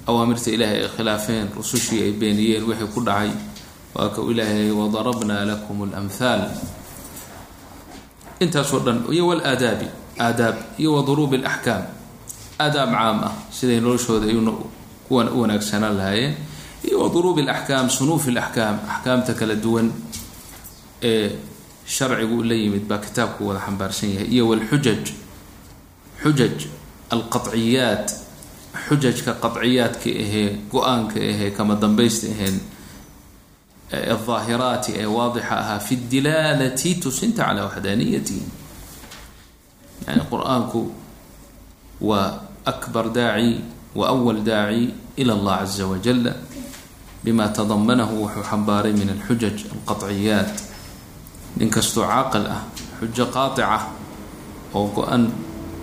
awaamirta ilaahay ay khilaafeen rusushii ay beeniyeen wixii ku dhacay. Waa ka ilaahay wadarabna lakum اlamhaal intaasoo dhan iyo walaadaabi aadaab iyo wa duruubi اlaxkaam aadaab caam ah siday noloshooda kuwan u wanaagsanaan lahaayeen iyo wa duruubi اlaxkaam sunuufi اlaxkaam axkaamta kala duwan ee sharcigu la yimid baa kitaabku wada xambaarsan yahay iyo wlxujaj xujaj alqaciyaat xujajka qaciyaadka ahee go'aanka ahee kama dambaysta aheen aldaahiraati ee waadixa ahaa fi dilaalati tusinta calaa waxdaaniyatihi yani qur'aanku waa daaci wa awal daaci ila allah caza wajala bima tadamanahu wuxuu xambaaray min alxujaj alqaciyaat nin kastoo caaqil ah xujo qaatica oo go-an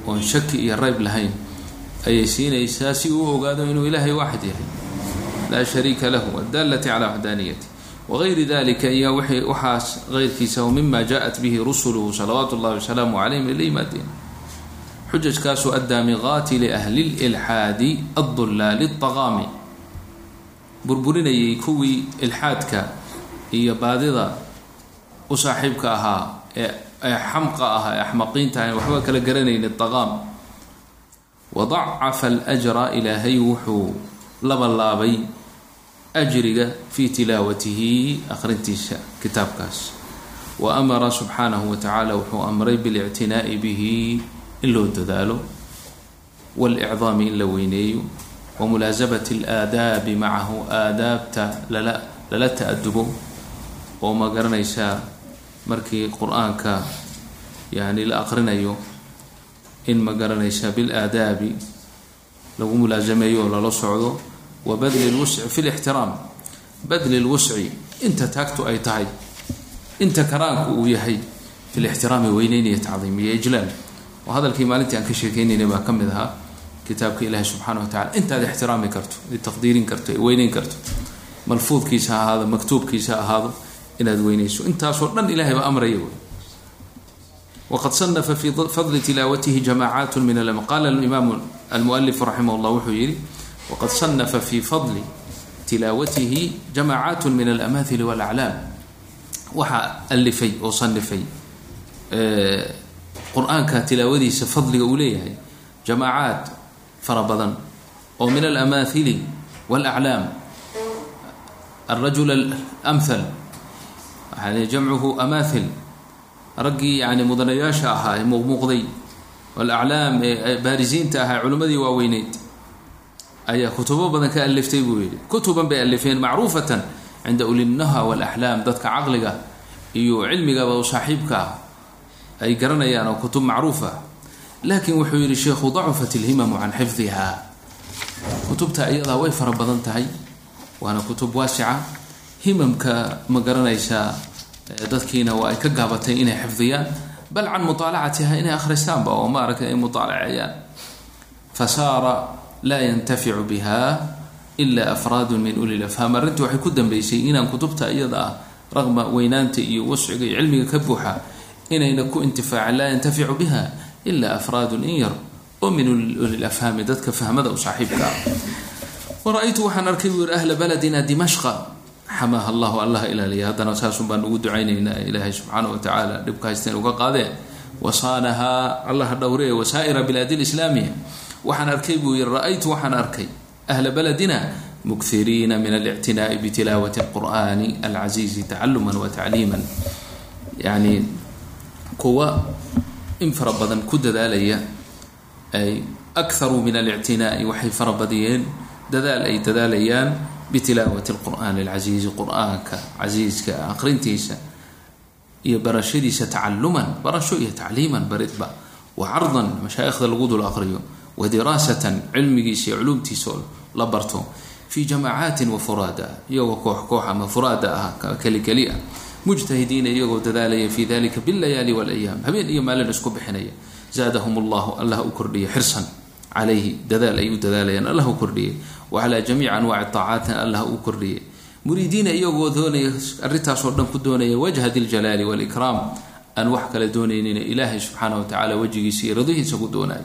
oon shaki iyo rayb lahayn ayay siinaysaa si uu ogaado inuu ilaahay waaxid yahay laa shariika lahu adaalati calaa waxdaaniyati wagayri dalika iyo waxaas keyrkiisa o mima jaءat bihi rusuluhu salawaatu اllahi wasalaamu calayhim ila yimaadeen xujajkaasoo addaamiqaati liahli lilxaadi adulaali aqaami burburinayay kuwii ilxaadka iyo baadida u saaxiibka ahaa ee ee xamqa ahaa ee axmaqiinta axmaqiintahan waxba kala garanayni aqaam wadacafa alajra ilaahay wuxuu labalaabay ajriga fii tilaawatihi akhrintiisa kitaabkaas. Wa amara subxaanahu wa tacaala wuxuu amray bilictinaa'i bihi in loo dadaalo waاlcdaami in la weyneeyo wamulaasabati اlaadaabi macahu aadaabta lala lala ta-adubo oo ma garanaysaa markii qur'aanka yani la aqrinayo in ma garanaysaa bilaadaabi lagu mulaasameeyo oo lala socdo. Wa badli lwusci fi lixtiraam badli lwusci inta taagtu ay tahay inta karaanku uu yahay fi lixtiraami weyneynaya tacdiimiya ijlaal oo hadalkii maalintii aan ka sheekeynayna baa ka mid ahaa kitaabka ilaahi subxaana wa tacala intaad ixtiraami karto taqdiirin karto weyneyn karto malfuudkiisa ahaado maktuubkiisa ahaado inaad weyneyso. Intaasoo dhan ilahay baa amraya wey waqad sanafa fii fadli tilaawatihi jamacaat min alm qaala imaamu almualif raximah llah wuxuu yihi waqad sanafa fii fadli tilaawatihi jamacaat min alamaahili walaclaam. Waxaa alifay oo sanifay qur'aanka tilaawadiisa fadliga uu leeyahay jamaacaat fara badan oo min alamaahili wاlaclaam alrajul amhal jamcuhu amaahil raggii yani mudanayaasha ahaa ee muuqmuuqday walaclaam ee baarisiinta ahaa culimmadii waaweyneyd ayaa kutubo badan ka aliftay buu yihi kutuban bay alifeen macruufatan cinda ulinaha walaxlaam dadka caqliga iyo cilmigaba saaxiibka ah ay garanayaan oo kutub macruuf ah. Laakiin wuxuu yihi sheikhu dacufat ilhimamu can xifdiha. Kutubta iyadaa way fara badan tahay waana kutub waasica. Himamka ma garanaysaa dadkiina waa ay ka gaabatay inay xifdiyaan bal can muaalacatiha inay akhristaanba oo maaragtay ay muaalacayaan fasaara laa yantaficu biha ila afraadu min uli lafhaam arrintii waxay ku dambeysay inaan kutubta iyada ah raqma weynaanta iyo wasciga iyo cilmiga ka buuxa inayna ku intifaacin laa yantaficu biha ila afraadun in yar oo min uli lafhaami dadka fahmada u saaxiibka ah wara-aytu waxaan arkay buu yihi ahla baladina dimashqa xamaha allahu allah ilaaliya haddana saasun baan ugu ducaynaynaa ilaahay subxaana wa tacaala dhibka uga qaadee wasaanahaa allah dhowree wasaa'ira bilaadi lislaamiya waxaan arkay buu yihi ra'aytu waxaan arkay ahla baladina mukiriina min alictinaa'i bitilaawati alqur'ani alcasiizi tacaluman wa tacliiman yani kuwa in fara badan ku dadaalaya ay akharuu min alictinaa'i waxay farabadiyeen dadaal ay dadaalayaan bitilaawati lqur'aani alcasiizi qur'aanka casiiska aqrintiisa iyo barashadiisa tacaluman barasho iyo tacliiman baridba. Wa cardan mashaayikhda lagu dul aqriyo wa diraasatan cilmigiisa iyo culuumtiisa oo la barto. Fii jamacaatin wa furaada iyagoo koox koox ama furaada ah kelikeli ah mujtahidiina iyagoo dadaalaya fi dalika bilayaali walayaam. Habeen iyo maalin isku bixinaya. Zaadahum allahu allah u kordhiya xirsan. Calayhi dadaal ay dadaalayaan allah u kordhiyay wa calaa anwaaci taacaatina allah u kordhiyay muriidiina iyagoo doonaya arrintaasoo dhan ku doonaya wajha diljalaali walikraam aan wax kale doonaynina ilaahay subxaana wa tacala wejigiisa iyo radihiisa ku doonay.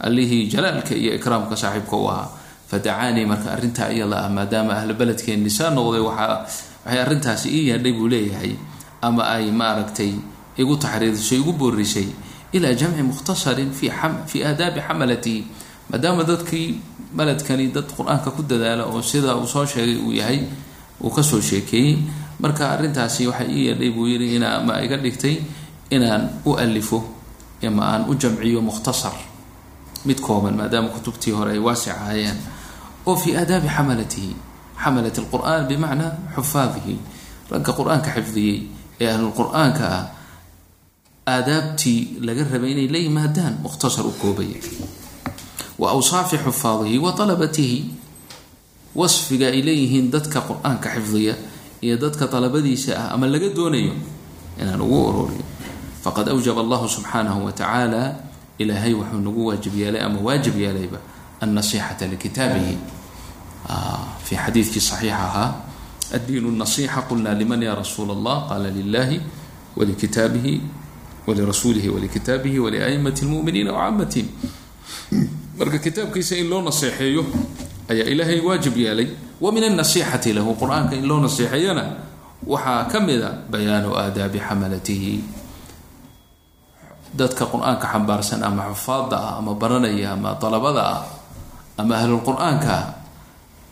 Allihii jalaalka iyo ikraamka saaxiibka u ahaa. Fadacaanii marka arrintaa iyada ah maadaama ahla nisaa noqday waxaa waxay arrintaasi ii yaadhay buu leeyahay. Ama ay maaragtay igu taxriirisay igu boorisay ilaa jamci mukhtasarin fi fii aadaabi xamalatihi maadaama dadkii beledkani dad qur'aanka ku dadaala oo sida uu soo sheegay uu yahay uu ka soo sheekeeyey. Marka arrintaasi waxay ii yeedhay buu yidhi inaa ma iga dhigtay inaan u alifo ama aan u jamciyo mukhtasar. Mid kooban maadaama kutubtii hore ay waasic ahaayeen oo fii aadaabi xamalatihi xamalat lqur'aan bimacnaa xufaadihi ragga qur'aanka xifdiyey ee ahlulqur-aanka ah aadaabtii laga rabay inay la yimaadaan mukhtasar u koobaya wa awsaafi xufaadihi wa alabatihi wasfiga ay leeyihiin dadka qur'aanka xifdiya iyo dadka dalabadiisa ah ama laga doonayo inaan ugu ururiyo faqad awjaba allahu subxaanahu wa tacaala ilaahay wuxuu nagu waajib yeelay ama waajib yeelayba annasixata likitaabihi fi xadiidkii saxiix ahaa addiin nasixa qulna liman ya rasuula allah qaala lilahi walikitaabihi walirasuulihi walikitaabihi waliaimati lmuminiina wacaamatihim marka kitaabkiisa in loo naseexeeyo ayaa ilaahay waajib yeelay wa min annasixati lahu qur'aanka in loo naseexeeyana waxaa ka mida bayaanu aadaabi xamalatihi dadka qur'aanka xambaarsan ama xufaada ah ama baranaya ama dalabada ah ama ahlulqur-aanka ah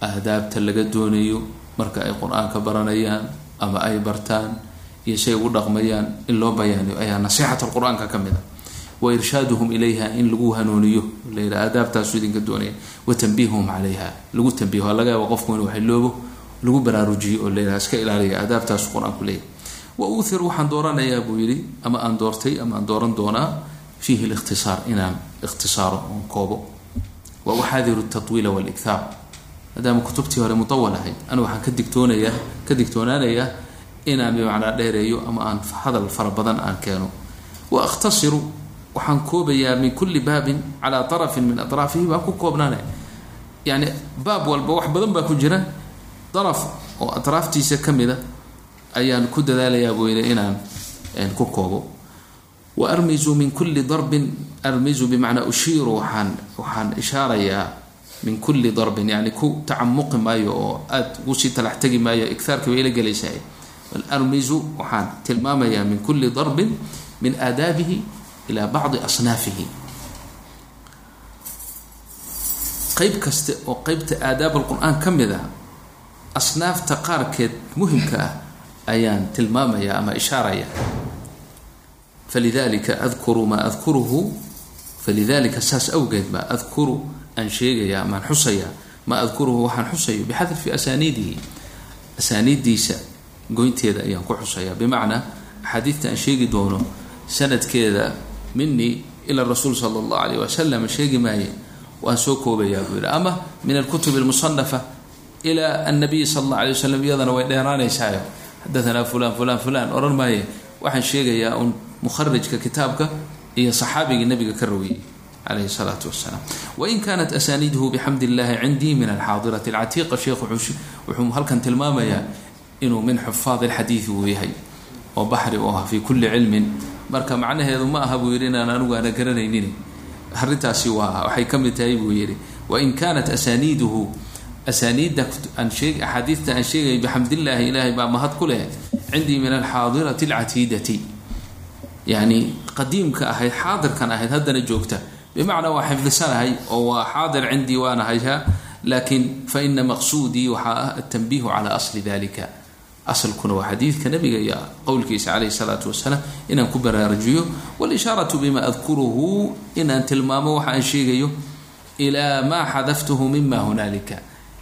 aadaabta laga doonayo marka ay qur'aanka baranayaan ama ay bartaan iyo say ugu dhaqmayaan in loo bayaaniyo ayaa nasixat qur'aanka ka mid a wa irshaaduhum ilayha in lagu hanuuniyo. Layidha aadaabtaasu idinka doonaya. Wa tanbiihuhum calayha. Lagu tanbiiho laga yaaba qofku inuu xiloobo lagu baraarujiyo oo layidhaha iska ilaaliya aadaabtaasu qur'aanku leeyahy wa uuhir waxaan dooranayaa buu yidhi ama aan doortay ama aan dooran doonaa fiihi likhtisaar inaan ikhtisaaro oon koobo. Wa uxaadiru tatwiila walikhaar maadaama kutubtii hore mutawal ahayd. Anigu waxaan ka digtoonayaa ka digtoonaanayaa inaan bimacnaa dheereeyo ama aan hadal fara badan aan keeno. Wa akhtasiru waxaan koobayaa min kulli baabin calaa arafin min atraafihi baan ku koobnaanaya yani baab walba wax badan baa ku jira. Daraf oo atraaftiisa ka mida ayaan ku dadaalayaa yidhi inaan ku koobo. Wa armizu min kulli darbin armizu bimacnaa ushiiru waxaan waxaan ishaarayaa min kulli darbin yani ku tacamuqi maayo oo aada ugu sii talax tegi maayo ighaarka bay ila gelaysahay bal armizu waxaan tilmaamayaa min kulli darbin min aadaabihi ila bacdi asnaafihi. Qeyb kaste oo qeybta aadaab alqur-aan ka mid ah asnaafta qaarkeed muhimka ah ayaan tilmaamaya ama ishaaraya falidalika adkuru maa adkuruhu falidalika saas awgeed baa adkuru aan sheegaya amaan xusaya maa adkuruhu waxaan xusayo bixadfi asaaniidihi asaaniiddiisa goynteeda ayaan ku xusaya. Bimacnaa axaadiidta aan sheegi doono sanadkeeda minii ila rasuul sala allahu alayh wasalam sheegi maaye waan soo koobayaa buu yihi ama min alkutub almusanafa ila annabiy sala allah alay wasalam iyadana way dheeraanaysaayo xadaanaa fulan fulan fulan odhan maaye. Waxaan sheegayaa un mukharijka kitaabka iyo saxaabigii nabiga ka rawiyey calayhi salaatu wasalaam wain kanat asaaniiduhu bixamdi illahi cindii min alxaadirati alcatiiqa sheekh wuxuu halkan tilmaamayaa inuu min xufaad alxadiidi uu yahay oo baxri u ah fii kulli cilmin marka macnaheedu ma aha buu yidhi inaan anigu aana garanaynin arrintaasi waa waxay ka mid tahay buu yidhi wain kanat asaaniiduhu asaaniidda axaadiidta aan sheegay bixamdillaahi ilaahay baa mahad ku leh cindii min alxaadirati alcatiidati yani qadiimka ahayd xaadirkan ahayd haddana joogta bimacnaa waa xifdisanahay oo waa xaadir cindii waana hayha laakiin fa ina maqsuudii waxaa ah altanbiihu calaa asli dalika asalkuna waa xadiidka nabiga iyo qowlkiisa calayhi salaatu wasalaam inaan ku baraarujiyo walishaaratu bima adkuruhu inaan tilmaamo waxa aan sheegayo ilaa maa xadaftuhu mima hunaalika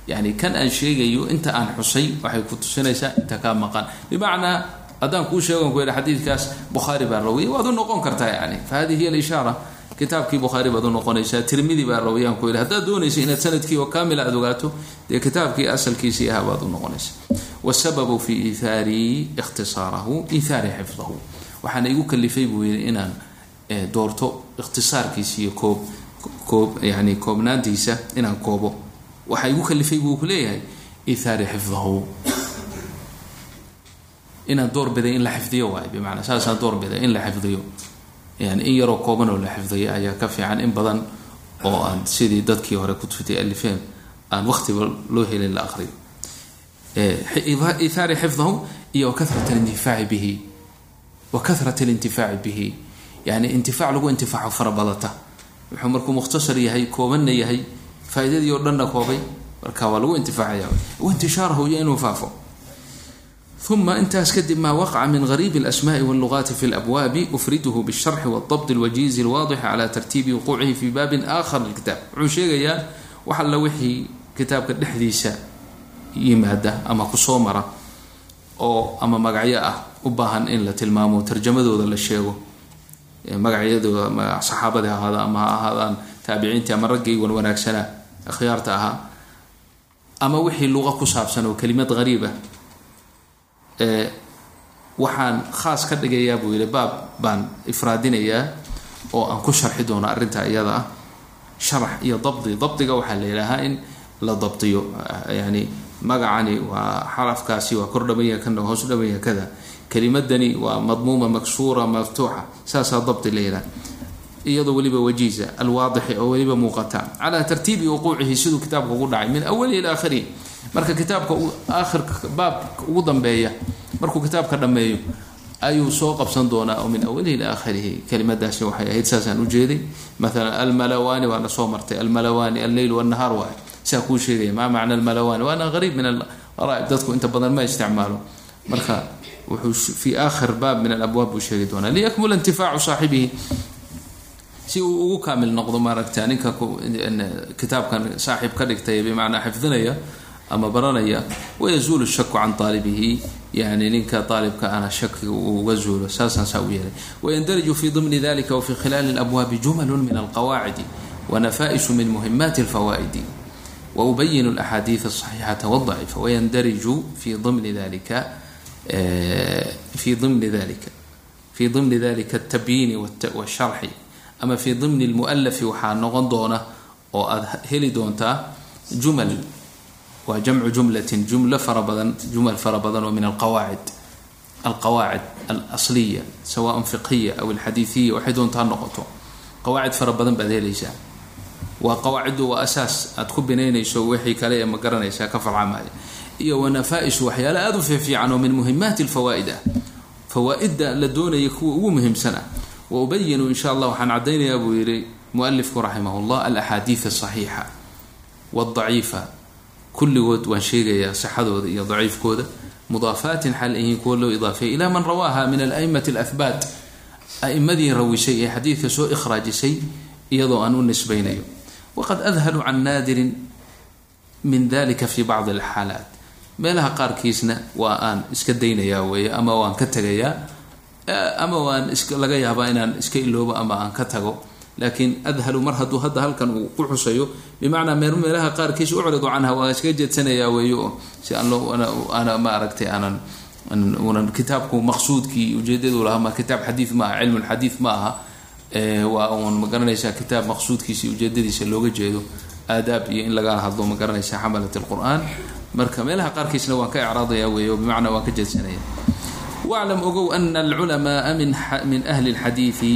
yani kan aan sheegayo inta aan xusay waxay ku tusinaysaa inta kaa maqan bimacnaa haddaan kuu sheegon ku yidha xadiidkaas bukhaari baa rawiyay waad u noqon kartaa yani fa alishaara kitaabkii bukhaari baad u noqonaysaa tirmidi baa rawiyaan ku yidhi haddaad doonaysa inaad sannadkii oo kaamila aad ogaato dee kitaabkii asalkiisii ahaa baad u noqonaysa wasababu fi iihaari ikhtisaarahu iihaari xifdahu. Waxaana igu kalifay buu yidhi inaan doorto ikhtisaarkiisa koob koob yani koobnaantiisa inaan koobo. Waxaa igu kalifay buu ku leeyahay xifdahu. Inaan doorbiday in la xifdiyo waay bimacnaa saasaan doorbiday in la xifdiyo yani in yaroo kooban oo la xifdiyo ayaa ka fiican in badan oo aan sidii dadkii hore kutubtay alifeen aan waqtiba loo helin la aqriyo ihaari xifdahu iyo karat alintifaaci bihi. Wa karat bihi. Yani intifaac lagu intifaaco farabadata wuxuu markuu mukhtasar yahay koobanna yahay faa'iidadii oo dhanna koobay marka waa lagu intifaacaya. Waintishaarahu iyo inuu faafo uma intaas kadib maa waqaca min gariibi alasmaai wallugaati fi labwaabi ufriduhu bisharxi waldabdi alwajiizi alwaadixi cala tartiibi wuquucihi fi baabin aakhar lilkitaab wuxuu sheegayaa wax alla wixii kitaabka dhexdiisa yimaada ama ku soo mara oo ama magacyo ah u baahan in la tilmaamo tarjamadooda la sheego magacyadooda saxaabadi ha ahaada ama ha ahaadaan taabiciintii ama raggii wan wanaagsanaa akhyaarta ahaa ama wixii luqa ku saabsan oo kelimad gariib ah waxaan khaas ka dhigayaa buu yihi baab baan ifraadinayaa oo aan ku sharxi doono arrinta iyada ah. Sharax iyo dabdi dabdiga waxaa la yidhaahaa in la dabdiyo yani magacani waa xarafkaasi waa kor dhamanya kana hoos dhamanya kada. Kelimadani waa madmuuma maksuura maftuuxa saasaa dabdi la yidhaha. Iyadoo weliba wajiiza alwaadixi oo weliba muuqata. Calaa tartiibi wuquucihi siduu kitaabka ugu dhacay min awalihi ila aakhirihi marka kitaabka aakhirka baabka ugu dambeeya markuu kitaabka dhammeeyo ayuu soo qabsan doonaa oo min awalihi ila aakhirihi. Kelimadaasi waxay ahayd saasaan ujeeday maalan almalawani waana soo martay. Almalawani alleyl wanahaar waay saa kuu sheegaya maa macna almalawani? Waana qariib min alqaraa'ib dadku inta badan ma isticmaalo. Marka wuxuu fi aakhir baab min alabwaab buu sheegi doonaa. Liyakmula intifaacu saaxibihi. Si uu ugu kaamil noqdo maaragta ninka kitaabkan saaxiib ka dhigtay bimacnaa xifdinaya ama baranaya wayazuulu shaku can aalibihi yani ninka aalibka ana shakiga uga zuulo saasaan saa u yeelay. Wayandariju fi dimni dalika wafi khilaali alabwaabi jumalu min alqawaacidi wanafaa'isu min muhimaati alfawaa'idi. Waubayinu alaxaadiid asaxiixata wadacifa wayandariju fi dimni dalika fi dimni dalika fi dimni dalika altabyiini washarxi ama fi dimni lmualafi waxaa noqon doona oo aada heli doontaa jumal waa jamcu jumlatin jumlo fara badan jumal fara badan oo min alqawaacid alqawaacid alasliya sawaan fiqhiya aw alxadiiiya waxay doontaa noqoto. Qawaacid fara badan baad helaysaa. Waa qawaaciddu waa asaas aad ku binaynayso wixii kale ee ma garanaysaa ka farcamaya iyo wanafaa-isu aada u fiifiican oo min muhimaati lfawaa'id ah la doonaya kuwa ugu muhiimsan wa ubayinu insha allah waxaan caddaynayaa buu yihi mualifku raximah llah asaxiixa wadaciifa kulligood waan sheegayaa sixadooda iyo daciifkooda. Mudaafaatin xal yihiin kuwa loo idaafeeyay ilaa man rawaaha min alaimati alahbaat a'imadii rawisay ee xadiidka soo ikhraajisay iyadoo aan u nisbaynayo. Waqad adhalu can naadirin min dalika fi bacdi alxaalaat. Meelaha qaarkiisna waa aan iska daynayaa weeye ama waan ka tegayaa ama waan laga yaabaa inaan iska iloobo ama aan ka tago laakiin adhalu mar hadduu hadda halkan uu ku xusayo bimacnaa mee meelaha qaarkiis ucridu canha waa iskaga jeedsanayaa weeye oo si aan loo ana ma aragtay aanan unan kitaabku maqsuudkii ujeedadu lahaa ma kitaab xadiid ma aha ma aha waa uun ma garanaysaa kitaab maqsuudkiisa ujeedadiisa looga jeedo aadaab iyo in laga hadlo ma garanaysaa xamalat alqur'aan. Marka meelaha qaarkiisna waan ka icraadaya weeye oo bimacnaa waan ka jeedsanaya. Waclam ogow ana alculamaaa min ahli lxadiidi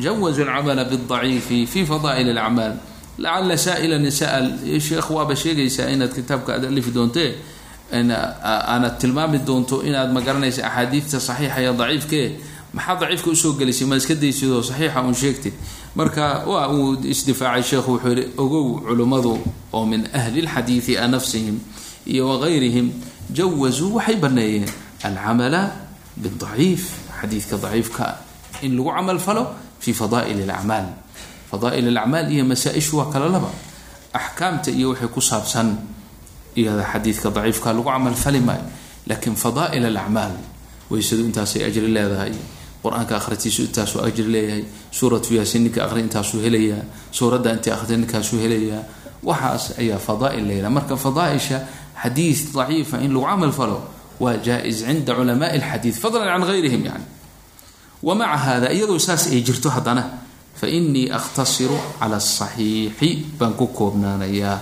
jawazuu alcamala bidaciifi fi fadaa'il alacmaal lacala saa'ilan sa'al sheekh waaba sheegaysaa inaad kitaabka aad alifi doontee aanad tilmaami doonto inaad ma garanaysa axaadiidta saxiixa iyo daciifkee maxaa daciifka u soo gelisay ma iska daysidoo saxiixa uun sheegtid marka waa uu isdifaacay sheekhu wuxuu yihi ogow culimmadu oo min ahli lxadiidi a nafsihim iyo wagayrihim jawazuu waxay baneeyeen alcamala bidaciif xadiidka daciifka in lagu camal fi fadaa'il alacmaal fadaa'il alacmaal iyo masaa-ishu waa kala laba axkaamta iyo waxay ku saabsan iyada xadiidka daciifka lagu camalfali maayo laakiin fadaa'il alacmaal weysadu intaasay ajri leedahay qur'aanka akhritiisu intaasuu ajri leeyahay suuratu yaasiin ninka akhri intaasuu helayaa suuradda intii akhri ninkaasuu helayaa waxaas ayaa fadaa'il yidhaha marka fadaaisha xadiid daciifa in lagu camal falo waa jaa-is cinda culamaai alxadiid fadlan can gayrihim yani wamaca hada iyadoo saas ay jirto haddana fa inii akhtasiru cala asaxiixi baan ku koobnaanayaa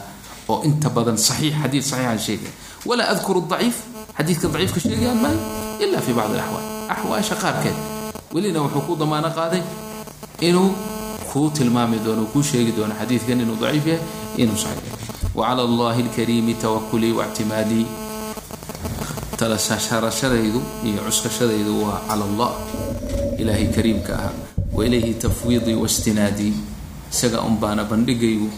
oo inta badan saxiix xadiid saxiixan sheegaya walaa adkuru daciif xadiidka daciifka sheegayaan maayo ila fi bacdi alaxwaal. Axwaasha qaarkeed welina wuxuu ku damaano qaaday inuu kuu tilmaami doono kuu sheegi doono xadiidkan inuu daciif yahay inuu saxiix yahay. Wacala allahi alkariimi tawakulii waictimaadii talasharashadaydu iyo cuskashadaydu waa cala allah ilaahay kariimka ahaa. Wailayhi tafwiidii wastinaadii isaga un baana bandhigaygu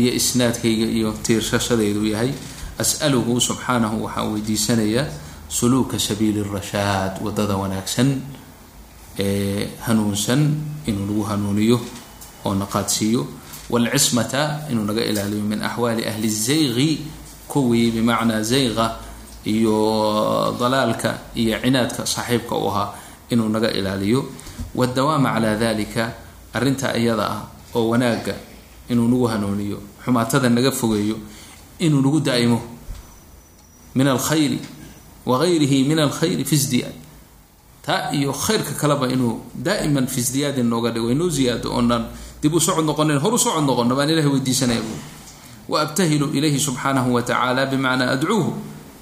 iyo isnaadkayga iyo tiirshashadaydu yahay. As'aluhu subxaanahu waxaan weydiisanayaa suluuka sabiili rashaad waddada wanaagsan ee hanuunsan inuu nagu hanuuniyo oo naqaadsiiyo waalcismata inuu naga ilaaliyo min axwaali ahli zayqi kuwii bimacnaa zayqa iyo dalaalka iyo cinaadka saaxiibka u ahaa inuu naga ilaaliyo. Wadawaama calaa dalika arrinta iyada ah oo wanaagga inuu nagu hanuuniyo xumaatada naga fogeeyo inuu nagu daa'imo min alkhayri wagayrihi min alkhayri fi sdiyaad taa iyo khayrka kaleba inuu daa'iman fi sdiyaadin nooga dhigo inoo ziyaado oonaan dib u socod noqonin hor u socod noqono baan ilahay weydiisanaya bu wa abtahilu ilayhi subxaanahu wa tacaala bimacnaa adcuuhu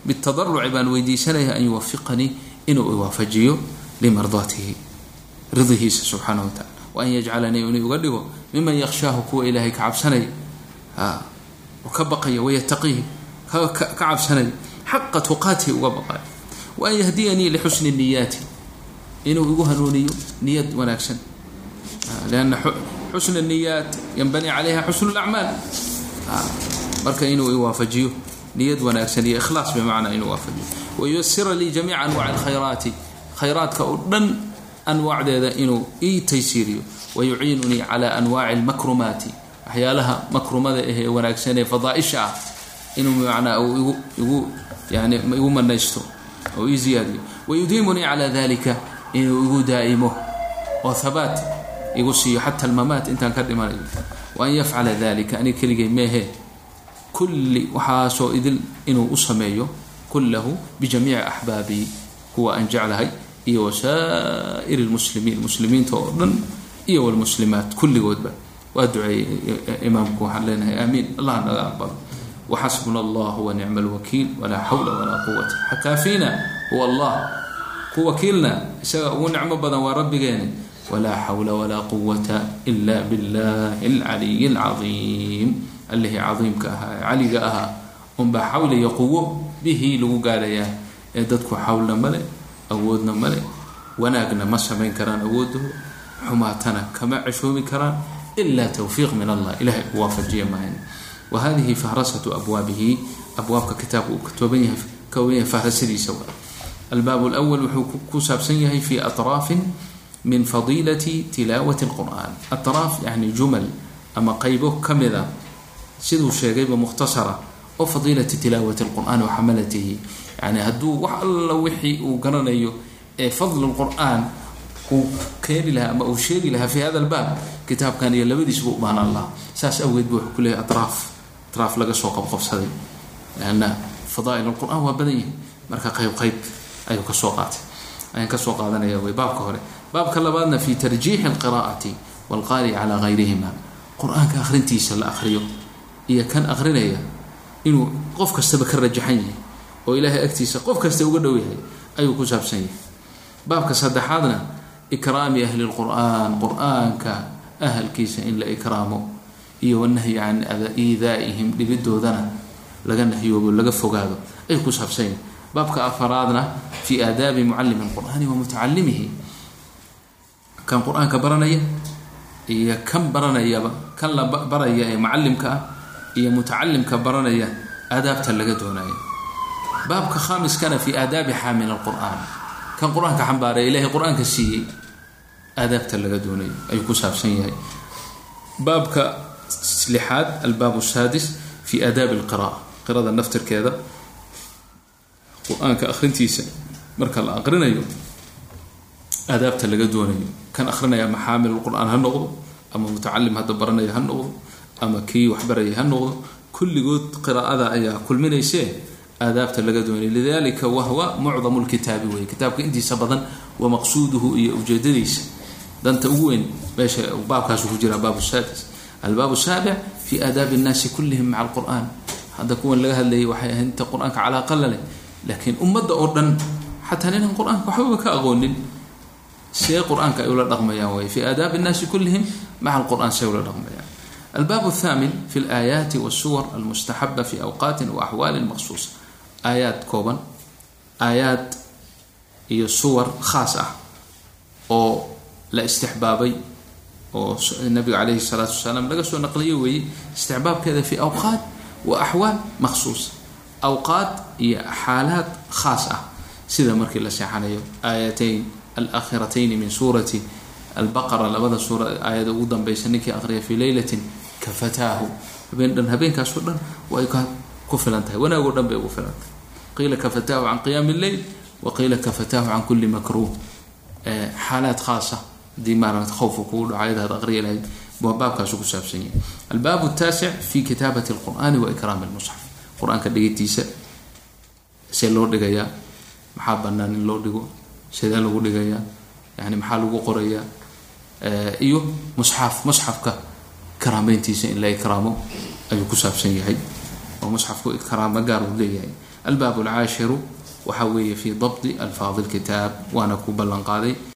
bitadaruci baan weydiisanaya an yuwafiqanii inuu iwaafajiyo limardaatihi ridihiisa subxaana wa tacala waan yajcalanii inuu uga dhigo miman yakshaahu kuwa ilaahay ka cabsanaya ka baqaya wayataqihi ka cabsanaya xaqa tuqaatihi uga baqayo waan yahdiyanii lixusni niyaati inuu igu hanuuniyo niyad wanaagsan lianna xusna niyaat yanbanii calayha xusnu lacmaal marka inuu iwaafajiyo niyad wanaagsan iyo ikhlaas bimacnaa inuu waafajiyo wayusira lii jamiica anwaci alkhayraati khayraadka oo dhan anwaacdeeda inuu ii taysiiriyo. Wayuciinunii cala anwaaci almakrumaati. Waxyaalaha makrumada ahee wanaagsan ee fadaaisha ah inuu bimacnaa uu igu igu yani igu manaysto oo ii ziyaadiyo wayudiimunii cala dalika inuu igu daa'imo oo habaat igu siiyo xata almamaat intaan ka dhimanayo waan yafcala dalika aniga keligay meehe kulli waxaasoo idil inuu u sameeyo kullahu bijamiici axbaabii. Kuwa aan jeclahay iyo wasaa'ir lmuslimiin muslimiinta oo dhan iyo wlmuslimaat kulligoodba. Waa duceeyey imaamku waxaan leenahay aamiin allah naga aqbalo waxasbuna allah wanicma alwakiil walaa xawla walaa quwata xakaafiina huwa allah ku wakiilna isaga ugu nicmo badan waa rabbigeeni. Walaa xawla walaa quwata ila billahi alcaliyi alcadiim allihii cadiimka ahaa ee caliga ahaa unbaa xawl iyo quwo bihii lagu gaarayaa ee dadku xawlna male awoodna male wanaagna ma samayn karaan awoodooda xumaatana kama ceshoomi karaan. Ila towfiiq min allah. Ilahay u waafajiya maahan wa hadihi fahrasatu abwaabihi. Abwaabka kitaabka uu yahay kooban yahay fahrasadiisa waa. Albaab lwal wuxuu ku saabsan yahay fi atraafin min fadiilati tilaawati lqur'an atraaf yani jumal ama qaybo kamida siduu sheegayba mukhtasara. Oo fadiilati tilaawati lqur'an wa xamalatihi yani hadduu wax alla wixii uu garanayo ee fadl qur'aan uu keeni lahaa ama uu sheegi lahaa fi hada albaab kitaabkan iyo labadiisba u lahaa saas awgeed bu wuxuu ku atraaf atraaf laga soo qabqabsaday. Lanna fadaail lqur'an waa badan yahay marka qayb qayb ayuu ka soo qaatay. Ayaan ka soo qaadanaya wy baabka hore. Baabka labaadna fi tarjiixi alqira'ati walqaari calaa gayrihima qur'aanka akhrintiisa la akhriyo. Iyo kan akhrinaya inuu qof kastaba ka rajaxan yahay oo ilaahay agtiisa qof kasta uga dhow yahay ayuu ku saabsan yahay. Baabka saddexaadna ikraami ahli lqur'aan qur'aanka ahalkiisa in la ikraamo iyo wanahyi can iidaa'ihim dhibidoodana laga nahyoobo laga fogaado ayuu ku saabsan yahay. Baabka afaraadna fi aadaabi mucalimi lqur'aani wa mutacalimihi kan qur'aanka baranaya iyo kan baranayaba kan la baraya ee mucalimka ah iyo mutacalimka baranaya aadaabta laga doonayo baabka khaamiskana fi aadaabi xaamil alqur'aan. Kan qur'aanka xambaaraya ilahay qur'aanka siiyey aadaabta laga doonayo ayuu ku saabsan yahay. Baabka lixaad albaab saadis fi aadaabi alqira'a. Qirada naftirkeeda qur'aanka akhrintiisa marka la aqrinayo aadaabta laga doonayo. Kan akrinaya ama xaamil qur'aan ha noqdo ama mutacalim hadda baranaya ha noqdo ama kii waxbaraya ha noqdo kulligood qiraa'ada ayaa kulminaysee aadaabta laga doonaya lidalika wahwa mucdamu lkitaabi wey kitaabka intiisa badan wa maqsuuduhu iyo ujeedadiisa danta ugu weyn meesha baabkaasu ku jira baab sadis albaab saabic fi aadaabi nnaasi kullihim maca alqur'an hadda kuwan laga hadlayay waxay ahayd inta qur-aanka calaaqa la leh laakiin ummadda oo dhan xataa ninaan qur-aanka waxbaba ka aqoonin see qur-aanka ay ula dhaqmayaan way fi aadaabi nnaasi kullihim maca alqur'an see ula dhaqmayaan albaab الثamin fi اlaayaati wالsuwar almustaxaba fi awqaati waaxwaali maqsuusa aayaad kooban aayaad iyo suwar khaas ah oo la istixbaabay oo nabiga calayhi الsalaatu wasalaam laga soo naqliyo weeye istixbaabkeeda fi awqaat wa axwaal maqsuusa awqaad iyo xaalaad khaas ah sida markii la seexanayo aayatayn alaakhiratayn min suurati albaqara labada suura aayada ugu danbeysa ninkii aqriya fii leylatin kafataahu habeen dhan habeenkaasoo dhan way ku filan tahay wanaagoo dhan bay ugu filan tahay qiila kafataahu can qiyaami lleyl wa qiila kafataahu can kulli makruuh xaalaad khaasa haddii maarata khowfa kugu dhaco ayadaad aqriya lahayd baabkaasu ku saabsan yahay albaab taasic fi kitaabati alqur'ani wa ikraami lmusxaf qur'aanka dhigitiisa see loo dhigayaa maxaa banaan in loo dhigo sidee lagu dhigayaa yani maxaa lagu qorayaa iyo musxaf musxafka karaameyntiisa in la ikraamo ayuu ku saabsan yahay oo musxafku karaamo gaar uu leeyahay albaab alcaashiru waxa weeye fi dabdi alfaadi lkitaab waana ku ballan qaaday